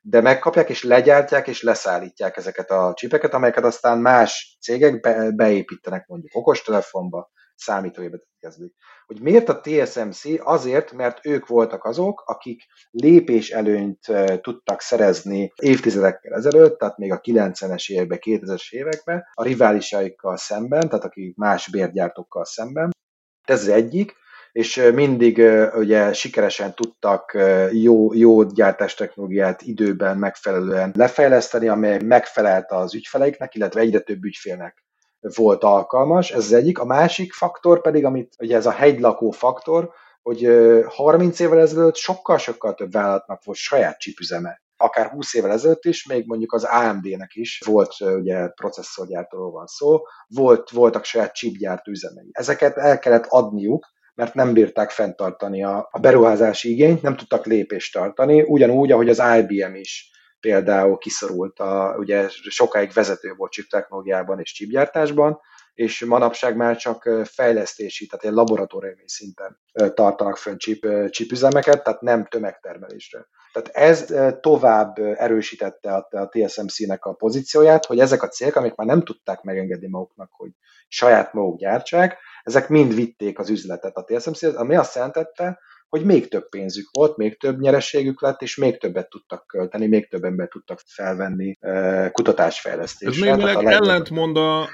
de megkapják és legyártják és leszállítják ezeket a csipeket, amelyeket aztán más cégek be, beépítenek mondjuk okostelefonba, számítógépet kezdik. Hogy miért a TSMC? Azért, mert ők voltak azok, akik lépés előnyt tudtak szerezni évtizedekkel ezelőtt, tehát még a 90-es években, 2000-es években, a riválisaikkal szemben, tehát akik más bérgyártókkal szemben. Ez az egyik és mindig ugye sikeresen tudtak jó, jó gyártástechnológiát időben megfelelően lefejleszteni, amely megfelelt az ügyfeleiknek, illetve egyre több ügyfélnek volt alkalmas, ez az egyik. A másik faktor pedig, amit ugye ez a hegylakó faktor, hogy 30 évvel ezelőtt sokkal-sokkal több vállalatnak volt saját csipüzeme. akár 20 évvel ezelőtt is, még mondjuk az AMD-nek is volt, ugye processzorgyártóról van szó, volt, voltak saját chipgyártó üzemei. Ezeket el kellett adniuk, mert nem bírták fenntartani a, a beruházási igényt, nem tudtak lépést tartani, ugyanúgy, ahogy az IBM is például kiszorult, a, ugye sokáig vezető volt chip technológiában és chipgyártásban, és manapság már csak fejlesztési, tehát egy laboratóriumi szinten tartanak fönn chip, chipüzemeket, tehát nem tömegtermelésre. Tehát ez tovább erősítette a TSMC-nek a pozícióját, hogy ezek a cégek, amik már nem tudták megengedni maguknak, hogy saját maguk gyártsák, ezek mind vitték az üzletet a TSMC, ami azt jelentette, hogy még több pénzük volt, még több nyerességük lett, és még többet tudtak költeni, még több embert tudtak felvenni kutatásfejlesztésre. Ez még ellentmond a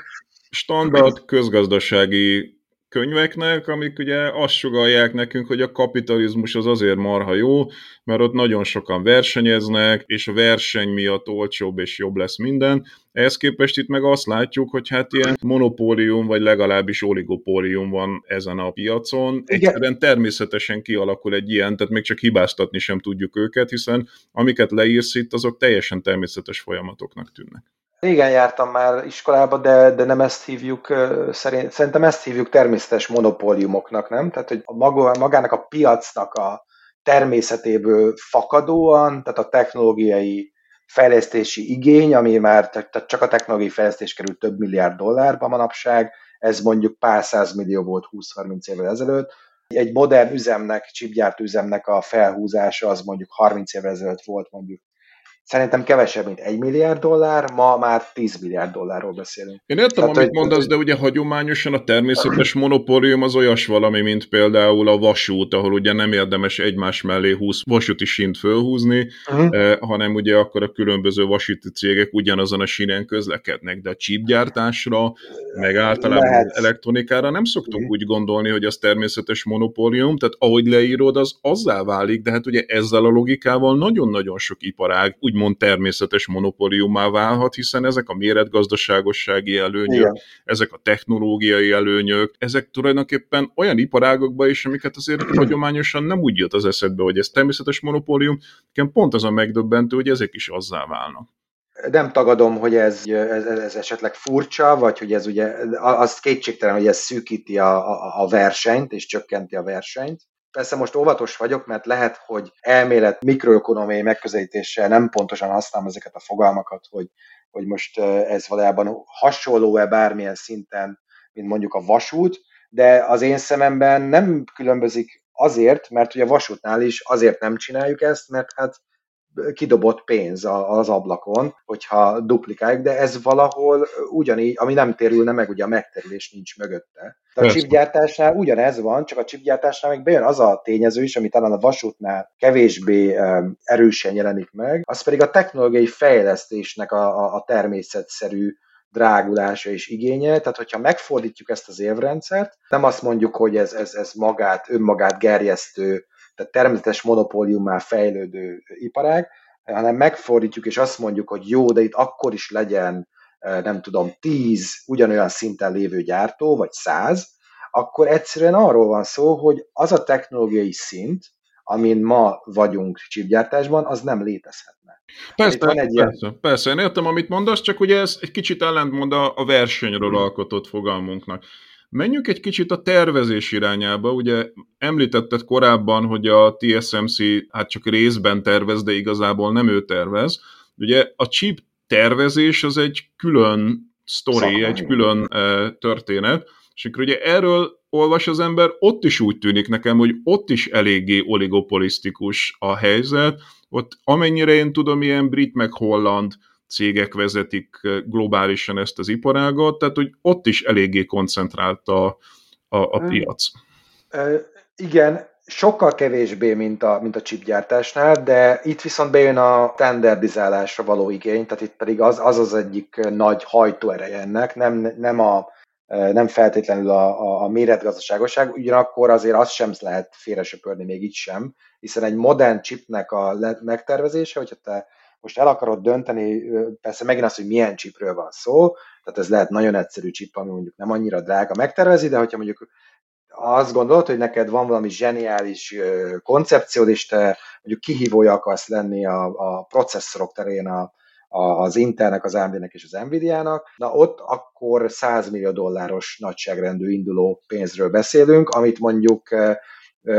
standard közgazdasági könyveknek, amik ugye azt sugalják nekünk, hogy a kapitalizmus az azért marha jó, mert ott nagyon sokan versenyeznek, és a verseny miatt olcsóbb és jobb lesz minden. Ehhez képest itt meg azt látjuk, hogy hát ilyen monopólium, vagy legalábbis oligopólium van ezen a piacon. Egyszerűen természetesen kialakul egy ilyen, tehát még csak hibáztatni sem tudjuk őket, hiszen amiket leírsz itt, azok teljesen természetes folyamatoknak tűnnek. Régen jártam már iskolába, de, de nem ezt hívjuk, szerint, szerintem ezt hívjuk természetes monopóliumoknak, nem? Tehát, hogy a maga, magának a piacnak a természetéből fakadóan, tehát a technológiai fejlesztési igény, ami már tehát csak a technológiai fejlesztés kerül több milliárd dollárba manapság, ez mondjuk pár millió volt 20-30 évvel ezelőtt. Egy modern üzemnek, chipgyártó üzemnek a felhúzása az mondjuk 30 évvel ezelőtt volt mondjuk Szerintem kevesebb, mint 1 milliárd dollár, ma már 10 milliárd dollárról beszélünk. Én értem, Tehát, amit hogy, mondasz, de ugye hagyományosan a természetes monopólium az olyas valami, mint például a vasút, ahol ugye nem érdemes egymás mellé 20 vasúti sínt fölhúzni, uh-huh. eh, hanem ugye akkor a különböző vasúti cégek ugyanazon a sínen közlekednek, de a csípgyártásra, meg általában Lehet. elektronikára nem szoktunk uh-huh. úgy gondolni, hogy az természetes monopólium, tehát ahogy leírod, az azzá válik, de hát ugye ezzel a logikával nagyon-nagyon sok iparág úgy úgymond természetes monopóliumá válhat, hiszen ezek a méretgazdaságossági előnyök, Igen. ezek a technológiai előnyök, ezek tulajdonképpen olyan iparágokba is, amiket azért [CLEARS THROAT] hagyományosan nem úgy jött az eszedbe, hogy ez természetes monopólium, pont az a megdöbbentő, hogy ezek is azzá válnak nem tagadom, hogy ez, ez, ez esetleg furcsa, vagy hogy ez ugye, az kétségtelen, hogy ez szűkíti a, a, a versenyt, és csökkenti a versenyt. Persze most óvatos vagyok, mert lehet, hogy elmélet mikroökonomiai megközelítéssel nem pontosan használom ezeket a fogalmakat, hogy, hogy most ez valójában hasonló-e bármilyen szinten, mint mondjuk a vasút, de az én szememben nem különbözik azért, mert ugye a vasútnál is azért nem csináljuk ezt, mert hát kidobott pénz az ablakon, hogyha duplikáljuk, de ez valahol ugyanígy, ami nem térülne meg, ugye a megterülés nincs mögötte. De a chipgyártásnál ugyanez van, csak a chipgyártásnál még bejön az a tényező is, ami talán a vasútnál kevésbé erősen jelenik meg, az pedig a technológiai fejlesztésnek a, a, a természetszerű drágulása és igénye. Tehát, hogyha megfordítjuk ezt az évrendszert, nem azt mondjuk, hogy ez, ez, ez magát, önmagát gerjesztő tehát természetes monopóliummá fejlődő iparág, hanem megfordítjuk, és azt mondjuk, hogy jó, de itt akkor is legyen, nem tudom, tíz ugyanolyan szinten lévő gyártó, vagy száz, akkor egyszerűen arról van szó, hogy az a technológiai szint, amin ma vagyunk chipgyártásban, az nem létezhetne. Persze, persze, egy ilyen... persze, persze, én értem, amit mondasz, csak ugye ez egy kicsit ellentmond a, a versenyről alkotott fogalmunknak. Menjünk egy kicsit a tervezés irányába. Ugye említetted korábban, hogy a TSMC hát csak részben tervez, de igazából nem ő tervez. Ugye a chip tervezés az egy külön sztori, egy külön e, történet, és akkor ugye erről olvas az ember, ott is úgy tűnik nekem, hogy ott is eléggé oligopolisztikus a helyzet, ott amennyire én tudom, ilyen brit meg holland cégek vezetik globálisan ezt az iparágot, tehát hogy ott is eléggé koncentrált a, a, a piac. Igen, sokkal kevésbé, mint a, mint a chipgyártásnál, de itt viszont bejön a standardizálásra való igény, tehát itt pedig az az, az egyik nagy hajtóereje ennek, nem, nem, a, nem feltétlenül a, a, a méretgazdaságosság, ugyanakkor azért azt sem lehet félresöpörni még itt sem, hiszen egy modern chipnek a megtervezése, hogyha te most el akarod dönteni, persze megint az, hogy milyen chipről van szó, tehát ez lehet nagyon egyszerű chip, ami mondjuk nem annyira drága megtervezi, de hogyha mondjuk azt gondolod, hogy neked van valami zseniális koncepciód, és te mondjuk kihívója akarsz lenni a, a processzorok terén a, az Intelnek, az AMD-nek és az Nvidia-nak, na ott akkor 100 millió dolláros nagyságrendű induló pénzről beszélünk, amit mondjuk,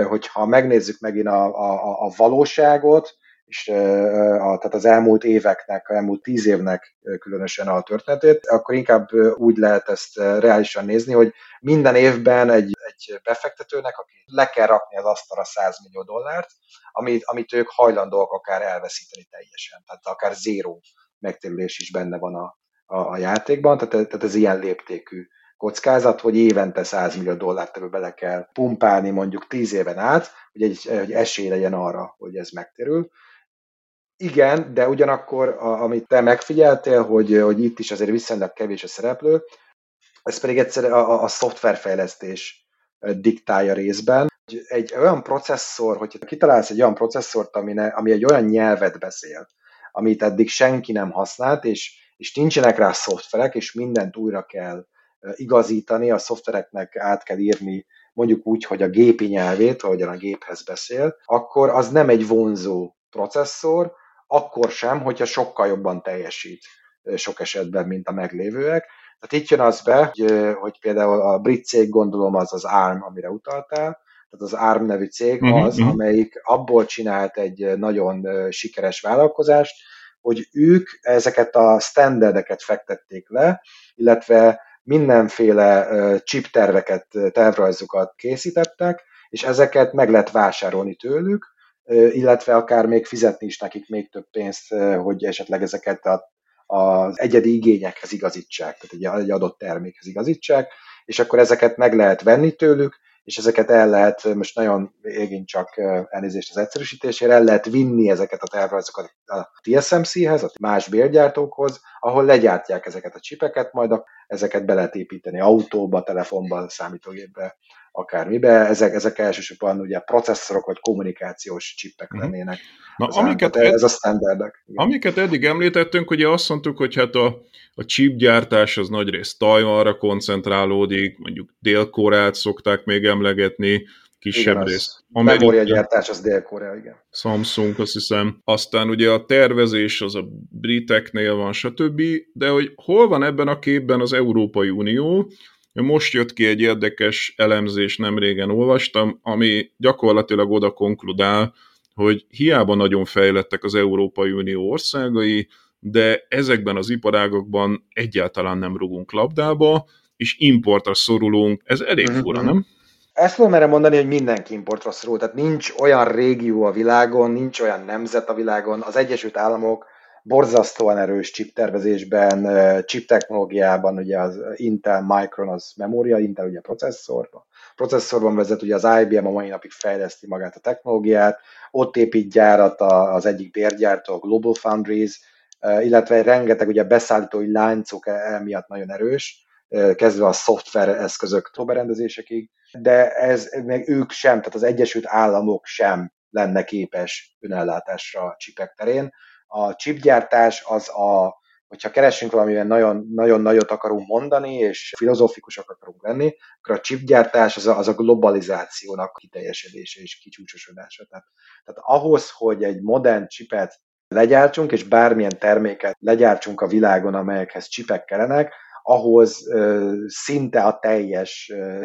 hogyha megnézzük megint a, a, a valóságot, és a, tehát az elmúlt éveknek, elmúlt tíz évnek különösen a történetét, akkor inkább úgy lehet ezt reálisan nézni, hogy minden évben egy, egy befektetőnek, aki le kell rakni az asztalra 100 millió dollárt, amit, amit ők hajlandóak akár elveszíteni teljesen, tehát akár zéró megtérülés is benne van a, a, a játékban, tehát, tehát ez ilyen léptékű kockázat, hogy évente 100 millió dollárt ebből bele kell pumpálni mondjuk 10 éven át, hogy egy, egy esély legyen arra, hogy ez megtérül. Igen, de ugyanakkor, a, amit te megfigyeltél, hogy, hogy itt is azért viszonylag kevés a szereplő, ez pedig egyszer a, a, a szoftverfejlesztés diktálja részben. Egy olyan processzor, hogyha kitalálsz egy olyan processzort, ami, ne, ami egy olyan nyelvet beszél, amit eddig senki nem használt, és, és nincsenek rá szoftverek, és mindent újra kell igazítani, a szoftvereknek át kell írni mondjuk úgy, hogy a gépi nyelvét, ahogyan a géphez beszél, akkor az nem egy vonzó processzor, akkor sem, hogyha sokkal jobban teljesít sok esetben, mint a meglévőek. Tehát itt jön az be, hogy, hogy például a brit cég gondolom az az ARM, amire utaltál, tehát az ARM nevű cég mhm, az, uh-huh. amelyik abból csinált egy nagyon sikeres vállalkozást, hogy ők ezeket a standardeket fektették le, illetve mindenféle chip terveket, tervrajzokat készítettek, és ezeket meg lehet vásárolni tőlük, illetve akár még fizetni is nekik még több pénzt, hogy esetleg ezeket a, az egyedi igényekhez igazítsák, tehát egy adott termékhez igazítsák, és akkor ezeket meg lehet venni tőlük, és ezeket el lehet, most nagyon égén csak elnézést az egyszerűsítésére, el lehet vinni ezeket a tervrajzokat a TSMC-hez, a más bérgyártókhoz, ahol legyártják ezeket a csipeket, majd ezeket be lehet építeni autóba, telefonba, számítógépbe, akármibe. Ezek, ezek elsősorban ugye processzorok vagy kommunikációs csippek uh-huh. lennének. Na, amiket ed- ez a standardek. Igen. Amiket eddig említettünk, ugye azt mondtuk, hogy hát a, a chipgyártás az nagyrészt Tajvanra koncentrálódik, mondjuk Dél-Koreát szokták még emlegetni, kisebb igen, részt. Amerika, gyártás az Dél-Korea, igen. Samsung, azt hiszem. Aztán ugye a tervezés az a briteknél van, stb. De hogy hol van ebben a képben az Európai Unió, most jött ki egy érdekes elemzés, nem régen olvastam, ami gyakorlatilag oda konkludál, hogy hiába nagyon fejlettek az Európai Unió országai, de ezekben az iparágokban egyáltalán nem rugunk labdába, és importra szorulunk. Ez elég uh-huh. fura, nem? Ezt tudom erre mondani, hogy mindenki importra szorul. Tehát nincs olyan régió a világon, nincs olyan nemzet a világon. Az Egyesült Államok borzasztóan erős chip tervezésben, chip technológiában, ugye az Intel Micron az memória, Intel ugye processzorban. Processzorban vezet, ugye az IBM a mai napig fejleszti magát a technológiát, ott épít gyárat az egyik bérgyártó, a Global Foundries, illetve rengeteg ugye beszállítói láncok e, emiatt nagyon erős, kezdve a szoftver eszközök berendezésekig, de ez még ők sem, tehát az Egyesült Államok sem lenne képes önellátásra a csipek terén a chipgyártás az a, hogyha keresünk valamiben nagyon, nagyon nagyot akarunk mondani, és filozófikusak akarunk lenni, akkor a chipgyártás az a, az a globalizációnak kiteljesedése és kicsúcsosodása. Tehát, tehát ahhoz, hogy egy modern chipet legyártsunk, és bármilyen terméket legyártsunk a világon, amelyekhez csipek kellenek, ahhoz ö, szinte a teljes ö,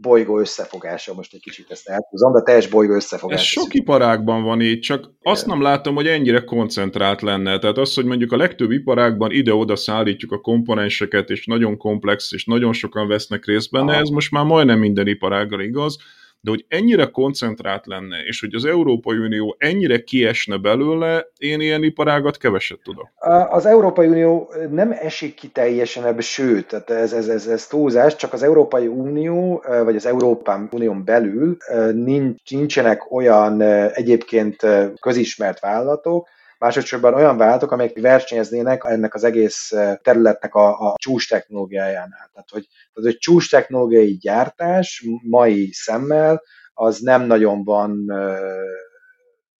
bolygó összefogása, most egy kicsit ezt elhúzom, de teljes bolygó összefogása. Ez sok iparágban van így, csak Igen. azt nem látom, hogy ennyire koncentrált lenne. Tehát az, hogy mondjuk a legtöbb iparágban ide-oda szállítjuk a komponenseket, és nagyon komplex, és nagyon sokan vesznek részt benne, Aha. ez most már majdnem minden iparággal igaz, de hogy ennyire koncentrált lenne, és hogy az Európai Unió ennyire kiesne belőle, én ilyen iparágat keveset tudok. Az Európai Unió nem esik ki teljesen ebbe, sőt, tehát ez, ez, ez, ez túlzás, csak az Európai Unió, vagy az Európán Unión belül nincsenek olyan egyébként közismert vállalatok, másodszorban olyan vállalatok, amelyek versenyeznének ennek az egész területnek a, a csúcs technológiájánál. Tehát, hogy, tehát, hogy csúcs technológiai gyártás mai szemmel az nem nagyon van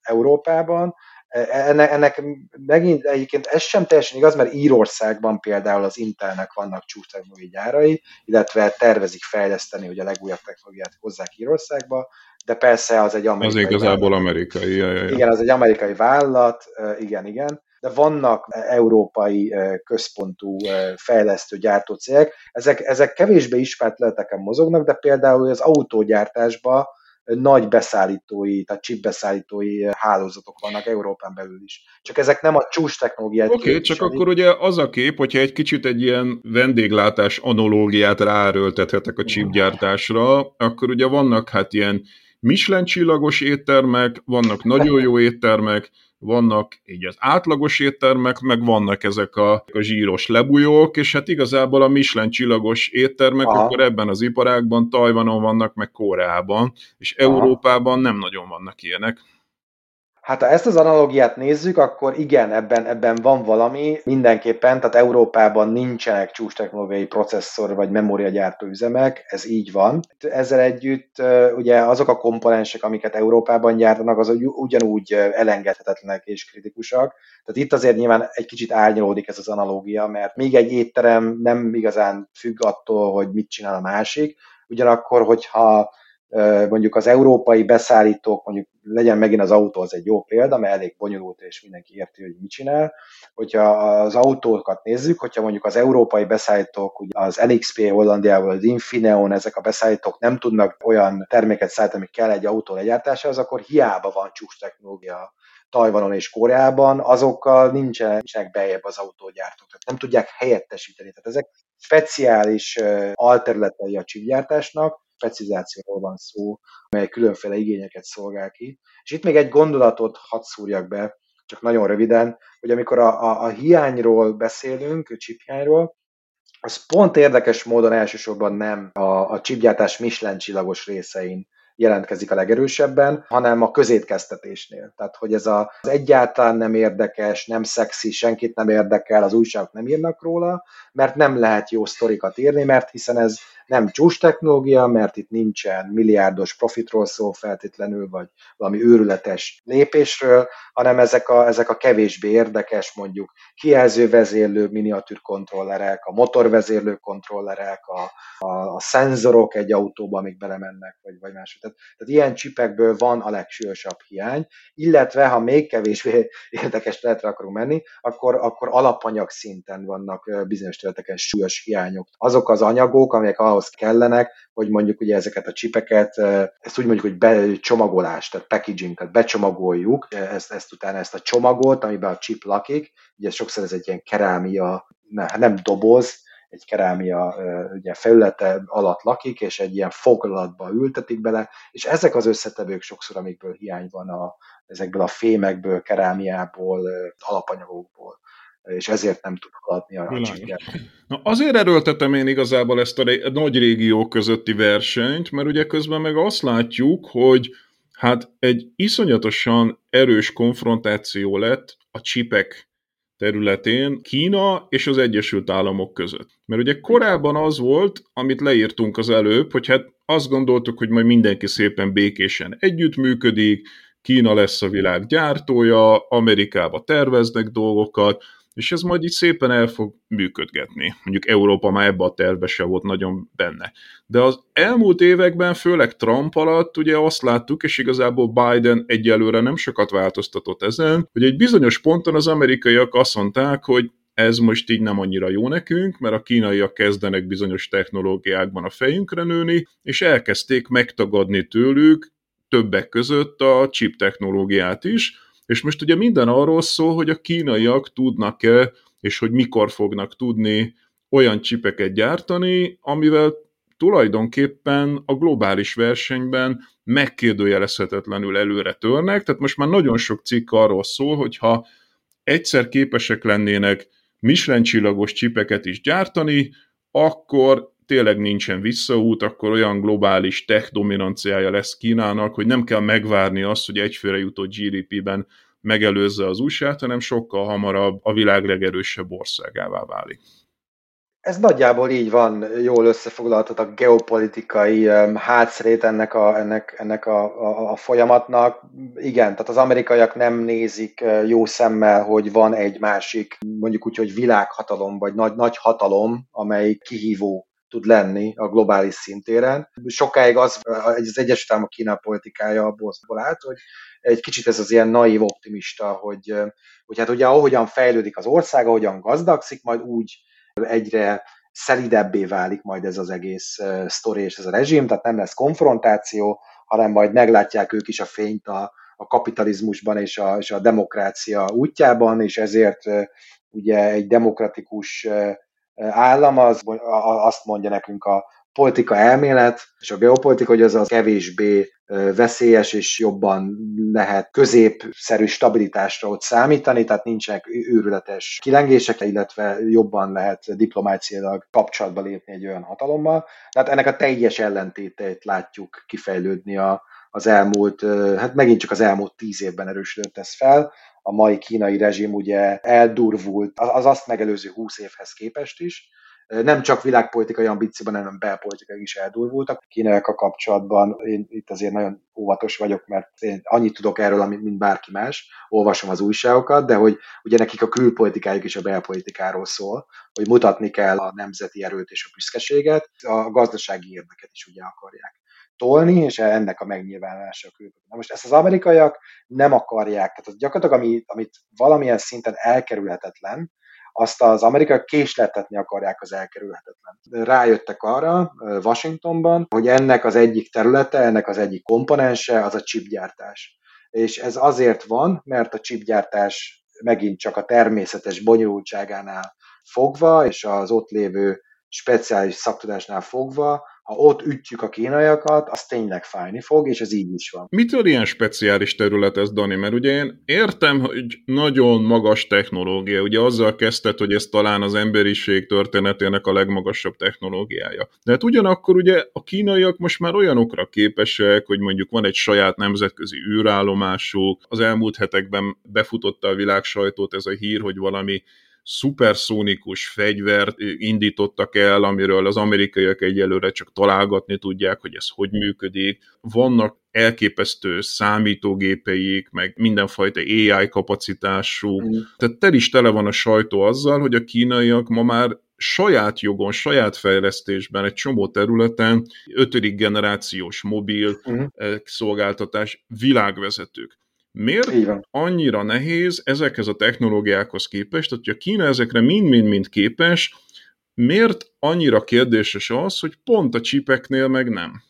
Európában, ennek, ennek megint egyébként ez sem teljesen igaz, mert Írországban például az Intelnek vannak technológiai gyárai, illetve tervezik fejleszteni, hogy a legújabb technológiát hozzák Írországba, de persze az egy amerikai Az igazából vállalat. amerikai. Ja, ja, ja. Igen, az egy amerikai vállalat, igen, igen de vannak európai központú fejlesztő gyártócégek. Ezek, ezek kevésbé ismert területeken mozognak, de például az autógyártásban nagy beszállítói, tehát chip beszállítói hálózatok vannak Európán belül is. Csak ezek nem a csúcs technológiát Oké, okay, csak akkor ugye az a kép, hogyha egy kicsit egy ilyen vendéglátás analógiát ráerőltethetek a chipgyártásra, akkor ugye vannak hát ilyen Michelin csillagos éttermek, vannak nagyon jó éttermek, vannak így az átlagos éttermek, meg vannak ezek a, a zsíros lebújók, és hát igazából a Michelin csillagos éttermek Aha. akkor ebben az iparágban Tajvanon vannak, meg Koreában, és Aha. Európában nem nagyon vannak ilyenek. Hát ha ezt az analógiát nézzük, akkor igen, ebben, ebben van valami mindenképpen, tehát Európában nincsenek csúcs technológiai processzor vagy memóriagyártó üzemek, ez így van. Ezzel együtt ugye azok a komponensek, amiket Európában gyártanak, azok ugyanúgy elengedhetetlenek és kritikusak. Tehát itt azért nyilván egy kicsit árnyalódik ez az analógia, mert még egy étterem nem igazán függ attól, hogy mit csinál a másik, ugyanakkor, hogyha mondjuk az európai beszállítók, mondjuk legyen megint az autó, az egy jó példa, mert elég bonyolult, és mindenki érti, hogy mit csinál. Hogyha az autókat nézzük, hogyha mondjuk az európai beszállítók, ugye az NXP Hollandiával, az Infineon, ezek a beszállítók nem tudnak olyan terméket szállítani, ami kell egy autó legyártásához, akkor hiába van csúcs technológia Tajvanon és Koreában, azokkal nincsenek, nincsenek bejebb az autógyártók. Tehát nem tudják helyettesíteni. Tehát ezek speciális alterületei a csipgyártásnak, specializációról van szó, mely különféle igényeket szolgál ki. És itt még egy gondolatot hadd szúrjak be, csak nagyon röviden, hogy amikor a, a, a hiányról beszélünk, a chiphiányról, az pont érdekes módon elsősorban nem a, a chipgyártás Michelin csillagos részein jelentkezik a legerősebben, hanem a közétkeztetésnél. Tehát, hogy ez az egyáltalán nem érdekes, nem szexi, senkit nem érdekel, az újságok nem írnak róla, mert nem lehet jó sztorikat írni, mert hiszen ez nem csúcs technológia, mert itt nincsen milliárdos profitról szó feltétlenül, vagy valami őrületes lépésről, hanem ezek a, ezek a kevésbé érdekes, mondjuk kijelzővezérlő miniatűr kontrollerek, a motorvezérlő kontrollerek, a, a, a szenzorok egy autóba, amik belemennek, vagy, vagy más. Tehát, tehát ilyen csipekből van a legsúlyosabb hiány, illetve ha még kevésbé [LAUGHS] érdekes területre akarunk menni, akkor, akkor alapanyag szinten vannak bizonyos területeken súlyos hiányok. Azok az anyagok, amelyek ahhoz ahhoz kellenek, hogy mondjuk ugye ezeket a csipeket, ezt úgy mondjuk, hogy becsomagolás, tehát packaging, tehát becsomagoljuk, ezt, ezt utána ezt a csomagot, amiben a chip lakik, ugye sokszor ez egy ilyen kerámia, nem doboz, egy kerámia ugye, felülete alatt lakik, és egy ilyen foglalatba ültetik bele, és ezek az összetevők sokszor, amikből hiány van a, ezekből a fémekből, kerámiából, alapanyagokból és ezért nem tud haladni a csíkját. Na azért erőltetem én igazából ezt a nagy régiók közötti versenyt, mert ugye közben meg azt látjuk, hogy hát egy iszonyatosan erős konfrontáció lett a csipek területén Kína és az Egyesült Államok között. Mert ugye korábban az volt, amit leírtunk az előbb, hogy hát azt gondoltuk, hogy majd mindenki szépen békésen együttműködik, Kína lesz a világ gyártója, Amerikába terveznek dolgokat, és ez majd így szépen el fog működgetni. Mondjuk Európa már ebbe a tervbe se volt nagyon benne. De az elmúlt években, főleg Trump alatt ugye azt láttuk, és igazából Biden egyelőre nem sokat változtatott ezen, hogy egy bizonyos ponton az amerikaiak azt mondták, hogy ez most így nem annyira jó nekünk, mert a kínaiak kezdenek bizonyos technológiákban a fejünkre nőni, és elkezdték megtagadni tőlük többek között a chip technológiát is, és most ugye minden arról szól, hogy a kínaiak tudnak-e, és hogy mikor fognak tudni olyan csipeket gyártani, amivel tulajdonképpen a globális versenyben megkérdőjelezhetetlenül előre törnek, tehát most már nagyon sok cikk arról szól, hogy ha egyszer képesek lennének Michelin csillagos csipeket is gyártani, akkor tényleg nincsen visszaút, akkor olyan globális tech dominanciája lesz Kínának, hogy nem kell megvárni azt, hogy egyfőre jutott GDP-ben megelőzze az usa hanem sokkal hamarabb a világ legerősebb országává válik. Ez nagyjából így van, jól összefoglaltad a geopolitikai hátszrét ennek a, ennek, ennek a, a, a folyamatnak. Igen, tehát az amerikaiak nem nézik jó szemmel, hogy van egy másik, mondjuk úgy, hogy világhatalom, vagy nagy, nagy hatalom, amely kihívó tud lenni a globális szintéren. Sokáig az, az Egyesült Államok Kína politikája abból állt, hogy egy kicsit ez az ilyen naív optimista, hogy, hogy hát ugye ahogyan fejlődik az ország, ahogyan gazdagszik, majd úgy egyre szelidebbé válik majd ez az egész sztori és ez a rezsim, tehát nem lesz konfrontáció, hanem majd meglátják ők is a fényt a, a kapitalizmusban és a, és a demokrácia útjában, és ezért ugye egy demokratikus állam az, azt mondja nekünk a politika elmélet és a geopolitika, hogy az az kevésbé veszélyes és jobban lehet középszerű stabilitásra ott számítani, tehát nincsenek őrületes kilengések, illetve jobban lehet diplomáciailag kapcsolatba lépni egy olyan hatalommal. Tehát ennek a teljes ellentéteit látjuk kifejlődni a, az elmúlt, hát megint csak az elmúlt tíz évben erősödött ez fel. A mai kínai rezsim ugye eldurvult az azt megelőző húsz évhez képest is, nem csak világpolitikai ambícióban, hanem belpolitikai is eldurvultak. a kapcsolatban én itt azért nagyon óvatos vagyok, mert én annyit tudok erről, mint bárki más, olvasom az újságokat, de hogy ugye nekik a külpolitikájuk is a belpolitikáról szól, hogy mutatni kell a nemzeti erőt és a büszkeséget, a gazdasági érdeket is ugye akarják tolni, és ennek a megnyilvánulása a külpolitika. Most ezt az amerikaiak nem akarják, tehát az gyakorlatilag, ami, amit valamilyen szinten elkerülhetetlen, azt az amerikai késletetni akarják az elkerülhetetlen. Rájöttek arra Washingtonban, hogy ennek az egyik területe, ennek az egyik komponense az a chipgyártás. És ez azért van, mert a chipgyártás megint csak a természetes bonyolultságánál fogva, és az ott lévő speciális szaktudásnál fogva ha ott ütjük a kínaiakat, az tényleg fájni fog, és ez így is van. Mitől ilyen speciális terület ez, Dani? Mert ugye én értem, hogy nagyon magas technológia, ugye azzal kezdted, hogy ez talán az emberiség történetének a legmagasabb technológiája. De hát ugyanakkor ugye a kínaiak most már olyanokra képesek, hogy mondjuk van egy saját nemzetközi űrállomásuk, az elmúlt hetekben befutotta a világ sajtót ez a hír, hogy valami szuperszónikus fegyvert indítottak el, amiről az amerikaiak egyelőre csak találgatni tudják, hogy ez hogy működik. Vannak elképesztő számítógépeik, meg mindenfajta AI kapacitású. Mm. Tehát tel is tele van a sajtó azzal, hogy a kínaiak ma már saját jogon, saját fejlesztésben egy csomó területen ötödik generációs mobil mm. szolgáltatás világvezetők. Miért annyira nehéz ezekhez a technológiákhoz képest, tehát hogy a Kína ezekre mind-mind-mind képes, miért annyira kérdéses az, hogy pont a csipeknél meg nem?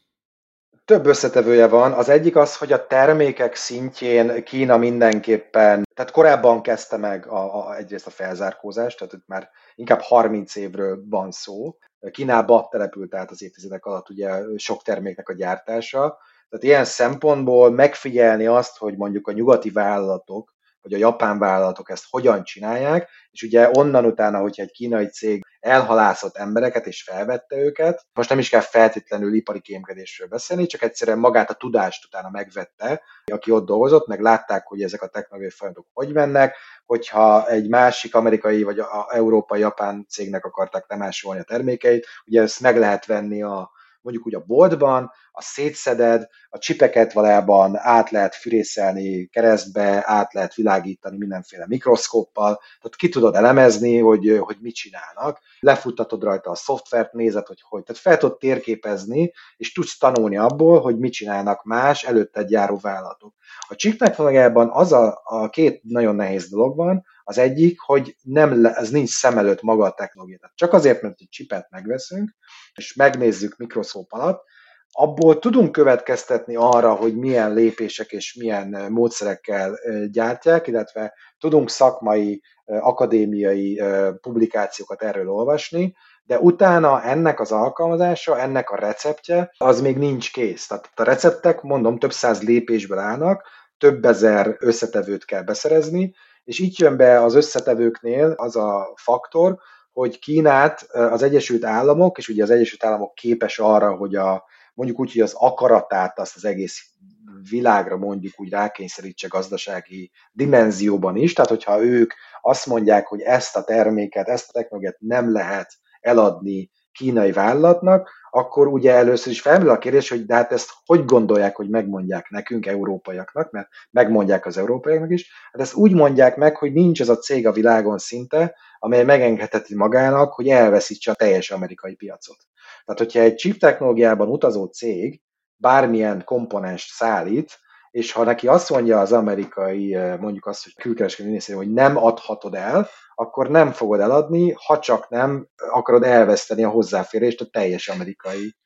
Több összetevője van. Az egyik az, hogy a termékek szintjén Kína mindenképpen, tehát korábban kezdte meg a, a, egyrészt a felzárkózást, tehát itt már inkább 30 évről van szó. Kínába települt át az évtizedek alatt ugye sok terméknek a gyártása, tehát ilyen szempontból megfigyelni azt, hogy mondjuk a nyugati vállalatok, vagy a japán vállalatok ezt hogyan csinálják, és ugye onnan utána, hogyha egy kínai cég elhalászott embereket és felvette őket, most nem is kell feltétlenül ipari kémkedésről beszélni, csak egyszerűen magát a tudást utána megvette, aki ott dolgozott, meg látták, hogy ezek a technológiai folyamatok hogy mennek, hogyha egy másik amerikai vagy a európai japán cégnek akarták lemásolni a termékeit, ugye ezt meg lehet venni a mondjuk úgy a boltban, a szétszeded, a csipeket valójában át lehet fűrészelni keresztbe, át lehet világítani mindenféle mikroszkóppal, tehát ki tudod elemezni, hogy, hogy mit csinálnak, lefuttatod rajta a szoftvert, nézed, hogy hogy. Tehát fel tudod térképezni, és tudsz tanulni abból, hogy mit csinálnak más előtte járó vállalatok. A chip technológiában az a, a két nagyon nehéz dolog van, az egyik, hogy nem, ez nincs szem előtt maga a technológia. Tehát csak azért, mert egy csipet megveszünk, és megnézzük mikroszkóp alatt, abból tudunk következtetni arra, hogy milyen lépések és milyen módszerekkel gyártják, illetve tudunk szakmai, akadémiai publikációkat erről olvasni, de utána ennek az alkalmazása, ennek a receptje, az még nincs kész. Tehát a receptek, mondom, több száz lépésből állnak, több ezer összetevőt kell beszerezni, és itt jön be az összetevőknél az a faktor, hogy Kínát az Egyesült Államok, és ugye az Egyesült Államok képes arra, hogy a, mondjuk úgy, hogy az akaratát azt az egész világra mondjuk úgy rákényszerítse gazdasági dimenzióban is, tehát hogyha ők azt mondják, hogy ezt a terméket, ezt a technológiát nem lehet eladni kínai vállalatnak, akkor ugye először is felmerül a kérdés, hogy de hát ezt hogy gondolják, hogy megmondják nekünk, európaiaknak, mert megmondják az európaiaknak is, hát ezt úgy mondják meg, hogy nincs ez a cég a világon szinte, amely megengedheti magának, hogy elveszítse a teljes amerikai piacot. Tehát, hogyha egy chip technológiában utazó cég bármilyen komponens szállít, és ha neki azt mondja az amerikai, mondjuk azt, hogy külkereskedelmi minisztérium, hogy nem adhatod el, akkor nem fogod eladni, ha csak nem akarod elveszteni a hozzáférést a teljes amerikai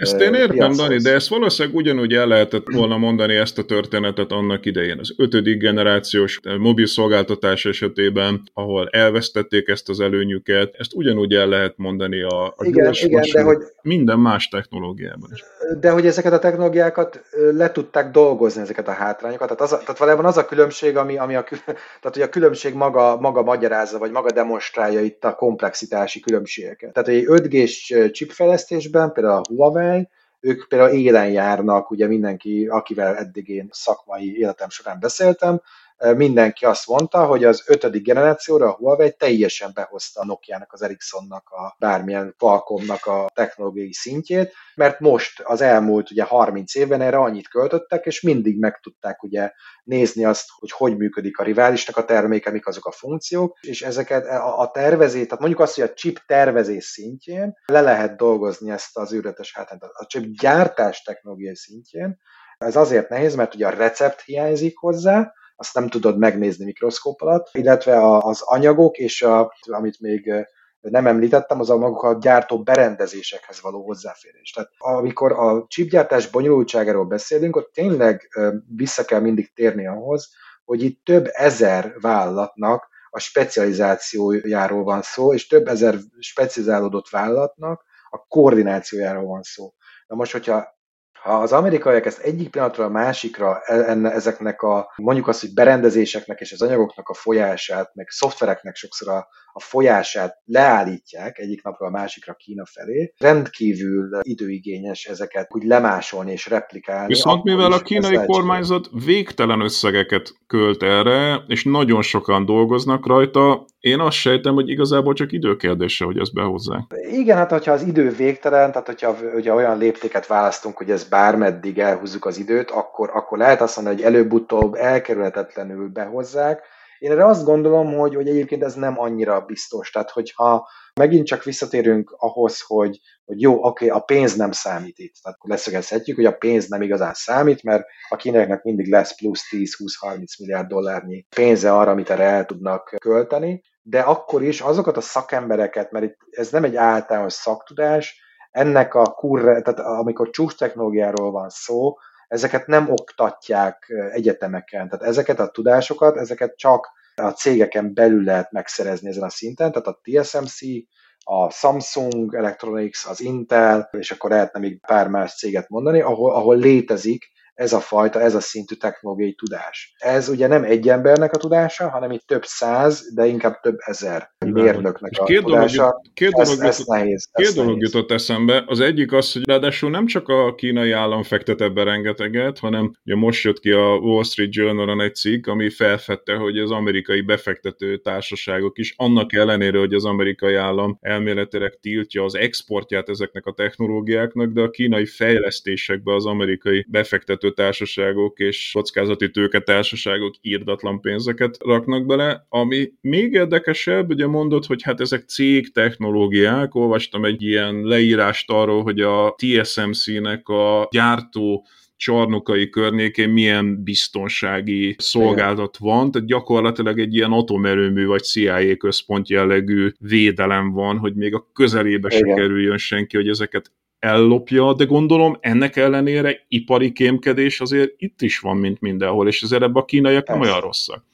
ezt én értem, Dani, de ezt valószínűleg ugyanúgy el lehetett volna mondani ezt a történetet annak idején. Az ötödik generációs mobil szolgáltatás esetében, ahol elvesztették ezt az előnyüket, ezt ugyanúgy el lehet mondani a, a igen, igen, de hogy, minden más technológiában is. De hogy ezeket a technológiákat le tudták dolgozni, ezeket a hátrányokat. Tehát, az tehát valójában az a különbség, ami, ami a, [LAUGHS] tehát, hogy a különbség maga, maga magyarázza, vagy maga demonstrálja itt a komplexitási különbségeket. Tehát egy 5G-s chipfejlesztésben, például a Huawei, Huawei, ők például élen járnak, ugye mindenki, akivel eddig én szakmai életem során beszéltem, mindenki azt mondta, hogy az ötödik generációra a Huawei teljesen behozta a Nokia-nak, az Ericssonnak, a bármilyen Qualcommnak a technológiai szintjét, mert most az elmúlt ugye 30 évben erre annyit költöttek, és mindig meg tudták ugye nézni azt, hogy hogy működik a riválisnak a terméke, mik azok a funkciók, és ezeket a tervezés, tehát mondjuk azt, hogy a chip tervezés szintjén le lehet dolgozni ezt az űrletes hátrányt. A chip gyártás technológiai szintjén ez azért nehéz, mert ugye a recept hiányzik hozzá, azt nem tudod megnézni mikroszkóp alatt, illetve az anyagok és a, amit még nem említettem, az a maguk a gyártó berendezésekhez való hozzáférés. Tehát amikor a chipgyártás bonyolultságáról beszélünk, ott tényleg vissza kell mindig térni ahhoz, hogy itt több ezer vállalatnak a specializációjáról van szó, és több ezer specializálódott vállalatnak a koordinációjáról van szó. Na most, hogyha ha az amerikaiak ezt egyik pillanatra a másikra enne, ezeknek a, mondjuk azt, hogy berendezéseknek és az anyagoknak a folyását, meg szoftvereknek sokszor a, a folyását leállítják egyik napra a másikra Kína felé, rendkívül időigényes ezeket úgy lemásolni és replikálni. Viszont mivel a kínai kormányzat végtelen összegeket költ erre, és nagyon sokan dolgoznak rajta, én azt sejtem, hogy igazából csak időkérdése, hogy ezt behozzák. Igen, hát hogyha az idő végtelen, tehát hogyha hogyha olyan léptéket választunk, hogy ez bármeddig elhúzzuk az időt, akkor, akkor lehet azt mondani, hogy előbb-utóbb elkerülhetetlenül behozzák, én erre azt gondolom, hogy, hogy egyébként ez nem annyira biztos. Tehát, hogyha megint csak visszatérünk ahhoz, hogy, hogy jó, oké, okay, a pénz nem számít itt. Tehát leszögezhetjük, hogy a pénz nem igazán számít, mert a kínaiaknak mindig lesz plusz 10-20-30 milliárd dollárnyi pénze arra, amit erre el tudnak költeni, de akkor is azokat a szakembereket, mert itt ez nem egy általános szaktudás, ennek a kurre, tehát amikor csúcs technológiáról van szó, ezeket nem oktatják egyetemeken. Tehát ezeket a tudásokat, ezeket csak a cégeken belül lehet megszerezni ezen a szinten, tehát a TSMC, a Samsung Electronics, az Intel, és akkor lehetne még pár más céget mondani, ahol, ahol létezik ez a fajta, ez a szintű technológiai tudás. Ez ugye nem egy embernek a tudása, hanem itt több száz, de inkább több ezer mérnöknek a két tudása. Dolog, két dolog, ez, ez nehéz. Két ez dolog nehéz. jutott eszembe. Az egyik az, hogy ráadásul nem csak a kínai állam fektet ebbe rengeteget, hanem ugye most jött ki a Wall Street Journal-on egy cikk, ami felfedte, hogy az amerikai befektető társaságok is, annak ellenére, hogy az amerikai állam elméletileg tiltja az exportját ezeknek a technológiáknak, de a kínai fejlesztésekbe az amerikai befektető társaságok és kockázati társaságok írdatlan pénzeket raknak bele, ami még érdekesebb, ugye mondod, hogy hát ezek cég technológiák, olvastam egy ilyen leírást arról, hogy a TSMC-nek a gyártó csarnokai környékén milyen biztonsági szolgáltat van, tehát gyakorlatilag egy ilyen atomerőmű vagy CIA központ jellegű védelem van, hogy még a közelébe se kerüljön senki, hogy ezeket ellopja, de gondolom ennek ellenére ipari kémkedés azért itt is van, mint mindenhol, és ezért ebben a kínaiak nem olyan rosszak.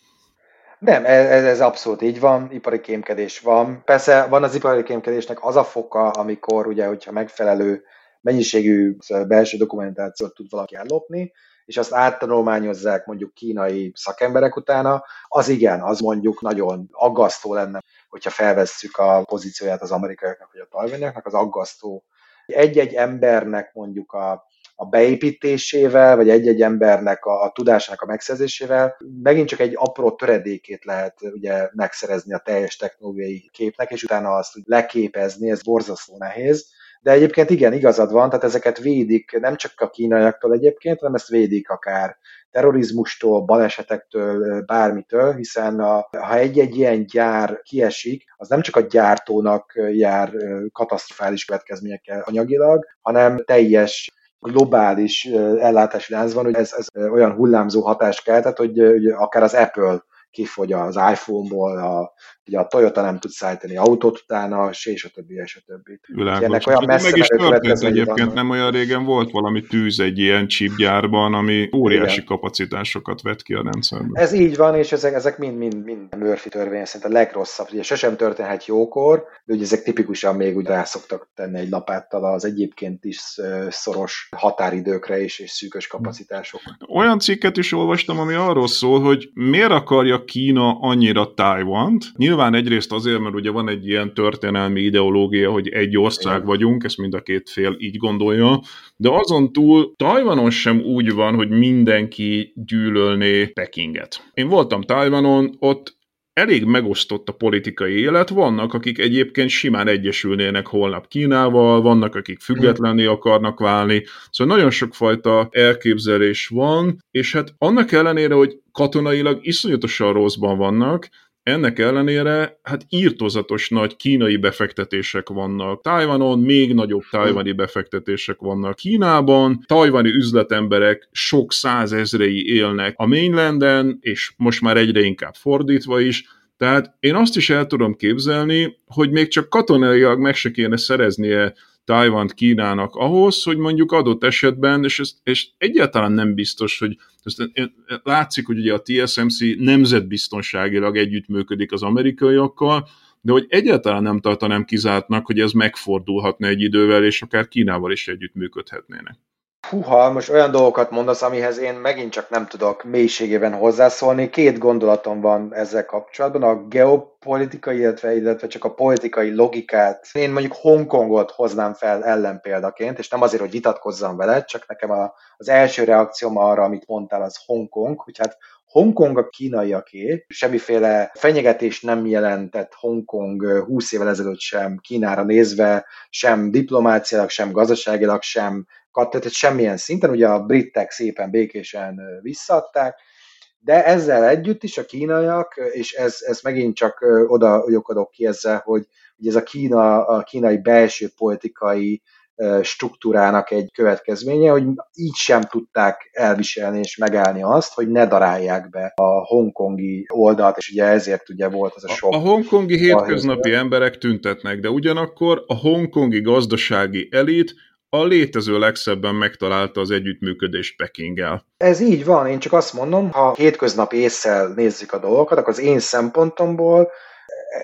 Nem, ez, ez abszolút így van, ipari kémkedés van. Persze van az ipari kémkedésnek az a foka, amikor ugye, hogyha megfelelő mennyiségű belső dokumentációt tud valaki ellopni, és azt áttanulmányozzák mondjuk kínai szakemberek utána, az igen, az mondjuk nagyon aggasztó lenne, hogyha felvesszük a pozícióját az amerikaiaknak vagy a tajvaniaknak, az aggasztó egy-egy embernek mondjuk a, a beépítésével, vagy egy-egy embernek a, a tudásának a megszerzésével megint csak egy apró töredékét lehet ugye megszerezni a teljes technológiai képnek, és utána azt leképezni, ez borzasztó nehéz. De egyébként igen, igazad van, tehát ezeket védik nem csak a kínaiaktól egyébként, hanem ezt védik akár terrorizmustól, balesetektől, bármitől, hiszen a, ha egy-egy ilyen gyár kiesik, az nem csak a gyártónak jár katasztrofális következményekkel anyagilag, hanem teljes globális ellátási láncban, hogy ez, ez olyan hullámzó hatást keltett, hogy, hogy akár az Apple kifogy az iPhone-ból, a, ugye a Toyota nem tud szállítani autót utána, és a többi, és a többi. Világos. Ennek olyan messze meg is történt egyébként, nem olyan régen volt valami tűz egy ilyen chipgyárban, ami óriási Igen. kapacitásokat vett ki a rendszerben. Ez így van, és ezek, ezek mind, mind, mind Murphy törvény szerint a legrosszabb. Ugye sosem történhet jókor, de ugye ezek tipikusan még úgy rászoktak tenni egy lapáttal az egyébként is szoros határidőkre is, és szűkös kapacitásokra. Olyan cikket is olvastam, ami arról szól, hogy miért akarja Kína annyira Taiwan-t. Nyilván egyrészt azért, mert ugye van egy ilyen történelmi ideológia, hogy egy ország vagyunk, ezt mind a két fél így gondolja, de azon túl Tajvanon sem úgy van, hogy mindenki gyűlölné Pekinget. Én voltam Tajvanon, ott elég megosztott a politikai élet, vannak, akik egyébként simán egyesülnének holnap Kínával, vannak, akik függetlenné akarnak válni, szóval nagyon sokfajta elképzelés van, és hát annak ellenére, hogy katonailag iszonyatosan rosszban vannak, ennek ellenére, hát írtozatos nagy kínai befektetések vannak. Tajvanon még nagyobb tajvani befektetések vannak Kínában, tajvani üzletemberek sok százezrei élnek a mainlanden, és most már egyre inkább fordítva is, tehát én azt is el tudom képzelni, hogy még csak katonailag meg se kéne szereznie Tajvant Kínának ahhoz, hogy mondjuk adott esetben, és, ez, és egyáltalán nem biztos, hogy ezt, látszik, hogy ugye a TSMC nemzetbiztonságilag együttműködik az amerikaiakkal, de hogy egyáltalán nem tartanám kizártnak, hogy ez megfordulhatna egy idővel, és akár Kínával is együttműködhetnének. Húha, most olyan dolgokat mondasz, amihez én megint csak nem tudok mélységében hozzászólni. Két gondolatom van ezzel kapcsolatban, a geopolitikai, illetve, illetve csak a politikai logikát. Én mondjuk Hongkongot hoznám fel ellenpéldaként, és nem azért, hogy vitatkozzam vele, csak nekem a, az első reakcióm arra, amit mondtál, az Hongkong, hogy hát Hongkong a kínaiaké, semmiféle fenyegetés nem jelentett Hongkong 20 évvel ezelőtt sem Kínára nézve, sem diplomáciailag, sem gazdaságilag, sem tehát semmilyen szinten, ugye a britek szépen békésen visszaadták, de ezzel együtt is a kínaiak, és ez, ez megint csak oda lyukadok ki ezzel, hogy, hogy ez a, Kína, a kínai belső politikai struktúrának egy következménye, hogy így sem tudták elviselni és megállni azt, hogy ne darálják be a hongkongi oldalt, és ugye ezért ugye volt az a sok. A, a hongkongi hétköznapi emberek tüntetnek, de ugyanakkor a hongkongi gazdasági elit a létező legszebben megtalálta az együttműködést Pekinggel. Ez így van, én csak azt mondom, ha hétköznapi észsel nézzük a dolgokat, akkor az én szempontomból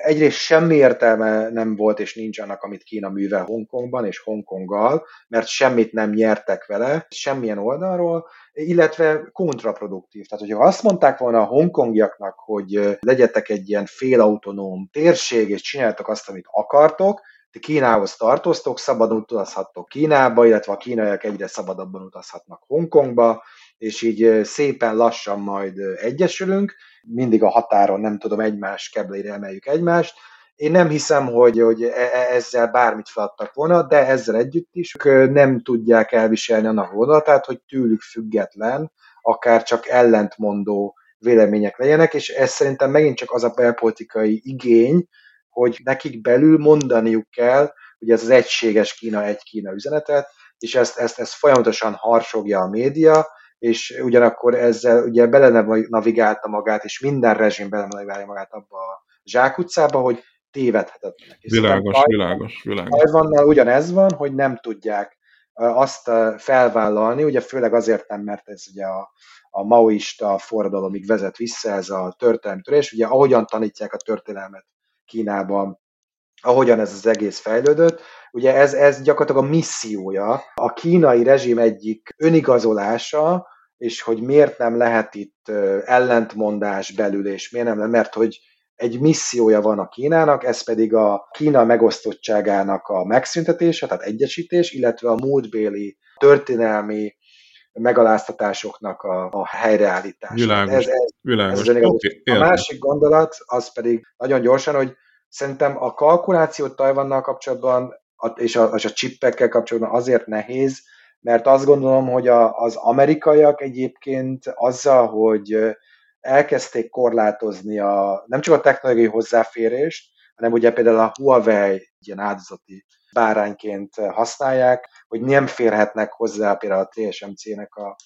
egyrészt semmi értelme nem volt és nincs annak, amit Kína művel Hongkongban és Hongkonggal, mert semmit nem nyertek vele, semmilyen oldalról, illetve kontraproduktív. Tehát, hogyha azt mondták volna a hongkongiaknak, hogy legyetek egy ilyen félautonóm térség, és csináltak azt, amit akartok, ti Kínához tartoztok, szabadon utazhattok Kínába, illetve a kínaiak egyre szabadabban utazhatnak Hongkongba, és így szépen lassan majd egyesülünk, mindig a határon nem tudom, egymás keblére emeljük egymást. Én nem hiszem, hogy, hogy e, e, ezzel bármit feladtak volna, de ezzel együtt is nem tudják elviselni annak vonalatát, hogy tőlük független, akár csak ellentmondó vélemények legyenek, és ez szerintem megint csak az a belpolitikai igény, hogy nekik belül mondaniuk kell, hogy ez az egységes Kína, egy Kína üzenetet, és ezt, ezt, ezt folyamatosan harsogja a média, és ugyanakkor ezzel ugye belenavigálta magát, és minden rezsim belenavigálja magát abba a zsákutcába, hogy tévedhetetlenek. Világos, Tajvan, világos, világos. Tajvannal ugyanez van, hogy nem tudják azt felvállalni, ugye főleg azért nem, mert ez ugye a, a maoista forradalomig vezet vissza ez a történelmi törés, ugye ahogyan tanítják a történelmet Kínában, ahogyan ez az egész fejlődött. Ugye ez, ez gyakorlatilag a missziója, a kínai rezsim egyik önigazolása, és hogy miért nem lehet itt ellentmondás belül, és miért nem, mert hogy egy missziója van a Kínának, ez pedig a Kína megosztottságának a megszüntetése, tehát egyesítés, illetve a múltbéli történelmi megaláztatásoknak a, a helyreállítása. Világos, ez, ez, világos. Ez okay, a másik gondolat az pedig nagyon gyorsan, hogy szerintem a kalkuláció Tajvannal kapcsolatban és a, és a csippekkel kapcsolatban azért nehéz, mert azt gondolom, hogy a, az amerikaiak egyébként azzal, hogy elkezdték korlátozni a, nem csak a technológiai hozzáférést, hanem ugye például a Huawei ilyen áldozati bárányként használják, hogy nem férhetnek hozzá például a TSMC-nek a,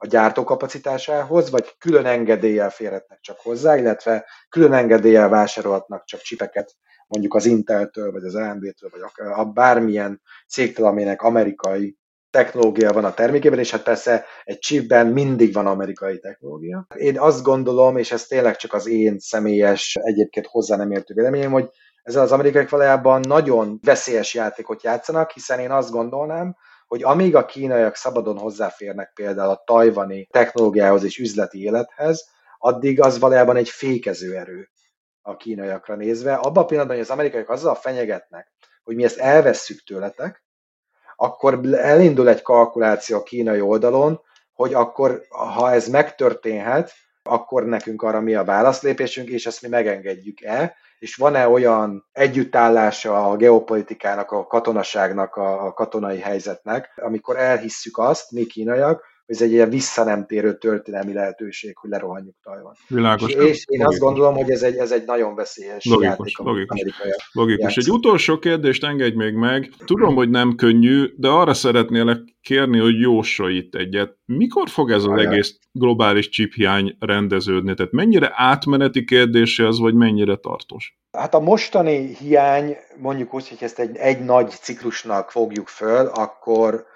a gyártókapacitásához, vagy külön engedéllyel férhetnek csak hozzá, illetve külön engedéllyel vásárolhatnak csak csipeket mondjuk az Intel-től, vagy az AMD-től, vagy a, a bármilyen cégtől, aminek amerikai technológia van a termékében, és hát persze egy chipben mindig van amerikai technológia. Én azt gondolom, és ez tényleg csak az én személyes, egyébként hozzá nem értő véleményem, hogy ezzel az amerikaiak valójában nagyon veszélyes játékot játszanak, hiszen én azt gondolnám, hogy amíg a kínaiak szabadon hozzáférnek például a tajvani technológiához és üzleti élethez, addig az valójában egy fékező erő a kínaiakra nézve. Abban a pillanatban, hogy az amerikaiak azzal fenyegetnek, hogy mi ezt elvesszük tőletek, akkor elindul egy kalkuláció a kínai oldalon, hogy akkor, ha ez megtörténhet, akkor nekünk arra mi a válaszlépésünk, és ezt mi megengedjük-e, és van-e olyan együttállása a geopolitikának, a katonaságnak, a katonai helyzetnek, amikor elhisszük azt, mi kínaiak, ez egy ilyen visszanemtérő történelmi lehetőség, hogy lerohanjuk Tajvan. Világos. És, és én azt gondolom, hogy ez egy, ez egy nagyon veszélyes logikus, játék. Logikus. logikus. Egy utolsó kérdést engedj még meg. Tudom, hogy nem könnyű, de arra szeretnélek kérni, hogy jósolj itt egyet. Mikor fog ez az egész globális chiphiány rendeződni? Tehát mennyire átmeneti kérdése az, vagy mennyire tartós? Hát a mostani hiány, mondjuk úgy, hogy ezt egy, egy nagy ciklusnak fogjuk föl, akkor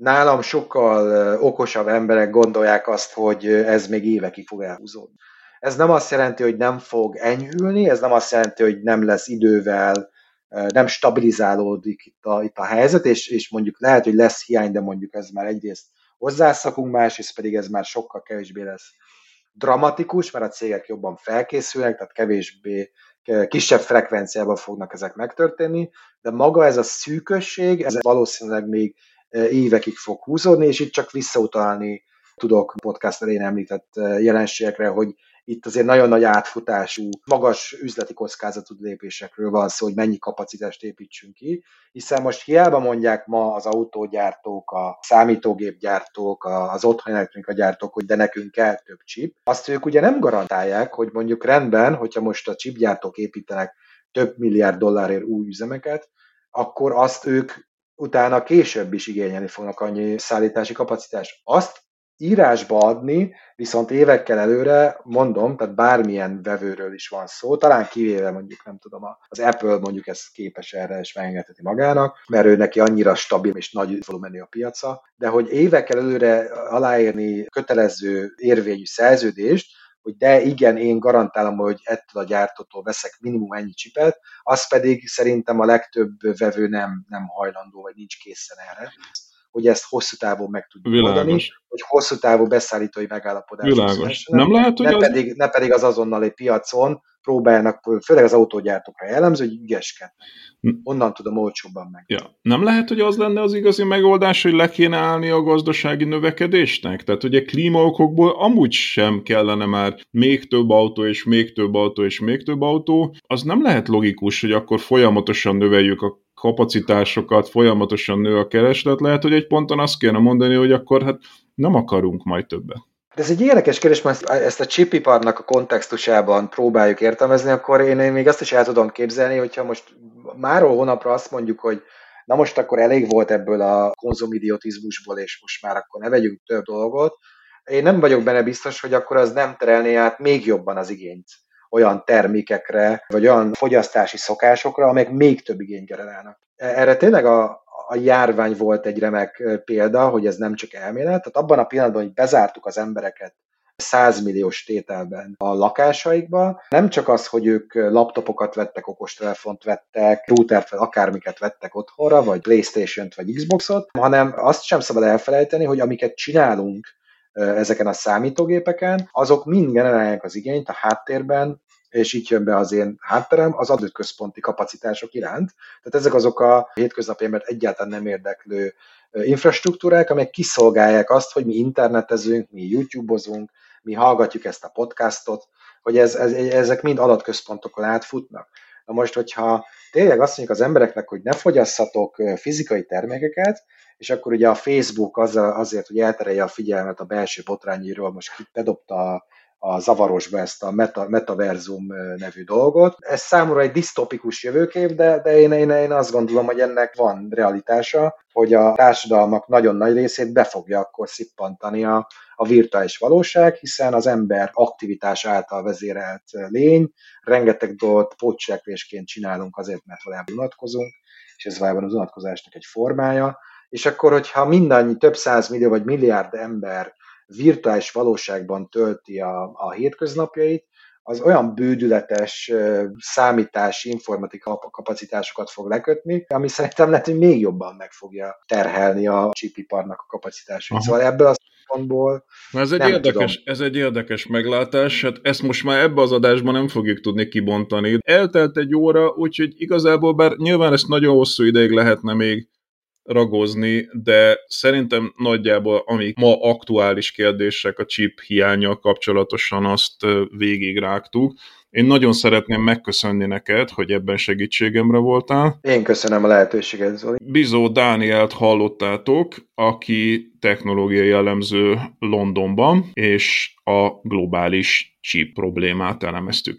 nálam sokkal okosabb emberek gondolják azt, hogy ez még évekig fog elhúzódni. Ez nem azt jelenti, hogy nem fog enyhülni, ez nem azt jelenti, hogy nem lesz idővel, nem stabilizálódik itt a, itt a helyzet, és, és mondjuk lehet, hogy lesz hiány, de mondjuk ez már egyrészt hozzászakunk, másrészt pedig ez már sokkal kevésbé lesz dramatikus, mert a cégek jobban felkészülnek, tehát kevésbé kisebb frekvenciában fognak ezek megtörténni, de maga ez a szűkösség, ez valószínűleg még évekig fog húzódni, és itt csak visszautalni tudok podcast elén említett jelenségekre, hogy itt azért nagyon nagy átfutású, magas üzleti kockázatú lépésekről van szó, hogy mennyi kapacitást építsünk ki, hiszen most hiába mondják ma az autógyártók, a számítógépgyártók, az otthoni elektronika gyártók, hogy de nekünk kell több chip, azt ők ugye nem garantálják, hogy mondjuk rendben, hogyha most a chipgyártók építenek több milliárd dollárért új üzemeket, akkor azt ők utána később is igényelni fognak annyi szállítási kapacitást. Azt írásba adni, viszont évekkel előre, mondom, tehát bármilyen vevőről is van szó, talán kivéve mondjuk, nem tudom, az Apple mondjuk ez képes erre és megengedheti magának, mert ő neki annyira stabil és nagy volumenű a piaca, de hogy évekkel előre aláírni kötelező érvényű szerződést, hogy de igen, én garantálom, hogy ettől a gyártótól veszek minimum ennyi csipet, az pedig szerintem a legtöbb vevő nem, nem hajlandó, vagy nincs készen erre hogy ezt hosszú távon meg tudjuk Világos. oldani, hogy hosszú távú beszállítói megállapodás. Világos. Nem lehet, hogy ne, az... pedig, ne pedig az azonnali piacon próbálnak, főleg az autógyártókra jellemző, hogy ügyeskednek. Hm. Onnan tudom olcsóbban meg. Ja. Nem lehet, hogy az lenne az igazi megoldás, hogy le kéne állni a gazdasági növekedésnek? Tehát ugye klímaokokból amúgy sem kellene már még több autó, és még több autó, és még több autó. Az nem lehet logikus, hogy akkor folyamatosan növeljük a kapacitásokat, folyamatosan nő a kereslet, lehet, hogy egy ponton azt kéne mondani, hogy akkor hát nem akarunk majd többet. Ez egy érdekes kérdés, mert ezt a chipiparnak a kontextusában próbáljuk értelmezni, akkor én, én még azt is el tudom képzelni, hogyha most máról hónapra azt mondjuk, hogy na most akkor elég volt ebből a konzumidiotizmusból, és most már akkor ne vegyünk több dolgot, én nem vagyok benne biztos, hogy akkor az nem terelné át még jobban az igényt olyan termékekre, vagy olyan fogyasztási szokásokra, amelyek még több igényt generálnak. Erre tényleg a, a járvány volt egy remek példa, hogy ez nem csak elmélet, tehát abban a pillanatban, hogy bezártuk az embereket 100 milliós tételben a lakásaikba. Nem csak az, hogy ők laptopokat vettek, okostelefont vettek, routert, vagy akármiket vettek otthonra, vagy Playstation-t, vagy Xboxot, hanem azt sem szabad elfelejteni, hogy amiket csinálunk ezeken a számítógépeken, azok mind generálják az igényt a háttérben, és így jön be az én hátterem, az adóközponti kapacitások iránt. Tehát ezek azok a hétköznapi embert egyáltalán nem érdeklő infrastruktúrák, amelyek kiszolgálják azt, hogy mi internetezünk, mi YouTube-ozunk, mi hallgatjuk ezt a podcastot, hogy ez, ez, ezek mind adatközpontokon átfutnak. Na most, hogyha tényleg azt mondjuk az embereknek, hogy ne fogyasszatok fizikai termékeket, és akkor ugye a Facebook az, azért, hogy elterelje a figyelmet a belső botrányiról, most bedobta a a zavarosba ezt a meta, metaverzum nevű dolgot. Ez számomra egy disztopikus jövőkép, de, de én, én, én azt gondolom, hogy ennek van realitása, hogy a társadalmak nagyon nagy részét be fogja akkor szippantani a, a virtuális valóság, hiszen az ember aktivitás által vezérelt lény, rengeteg dolgot pótcselekvésként csinálunk azért, mert valójában unatkozunk, és ez valójában az unatkozásnak egy formája, és akkor, hogyha mindannyi több száz millió vagy milliárd ember virtuális valóságban tölti a, a hétköznapjait, az olyan bődületes számítási, informatika kapacitásokat fog lekötni, ami szerintem lehet, hogy még jobban meg fogja terhelni a csipiparnak a kapacitásait. Szóval ebből a szempontból ez egy, érdekes, tudom. ez egy érdekes meglátás, hát ezt most már ebbe az adásban nem fogjuk tudni kibontani. Eltelt egy óra, úgyhogy igazából, bár nyilván ezt nagyon hosszú ideig lehetne még ragozni, de szerintem nagyjából, amik ma aktuális kérdések a chip hiánya kapcsolatosan, azt végigrágtuk. Én nagyon szeretném megköszönni neked, hogy ebben segítségemre voltál. Én köszönöm a lehetőséget, Zoli. Bizó Dánielt hallottátok, aki technológiai jellemző Londonban, és a globális chip problémát elemeztük.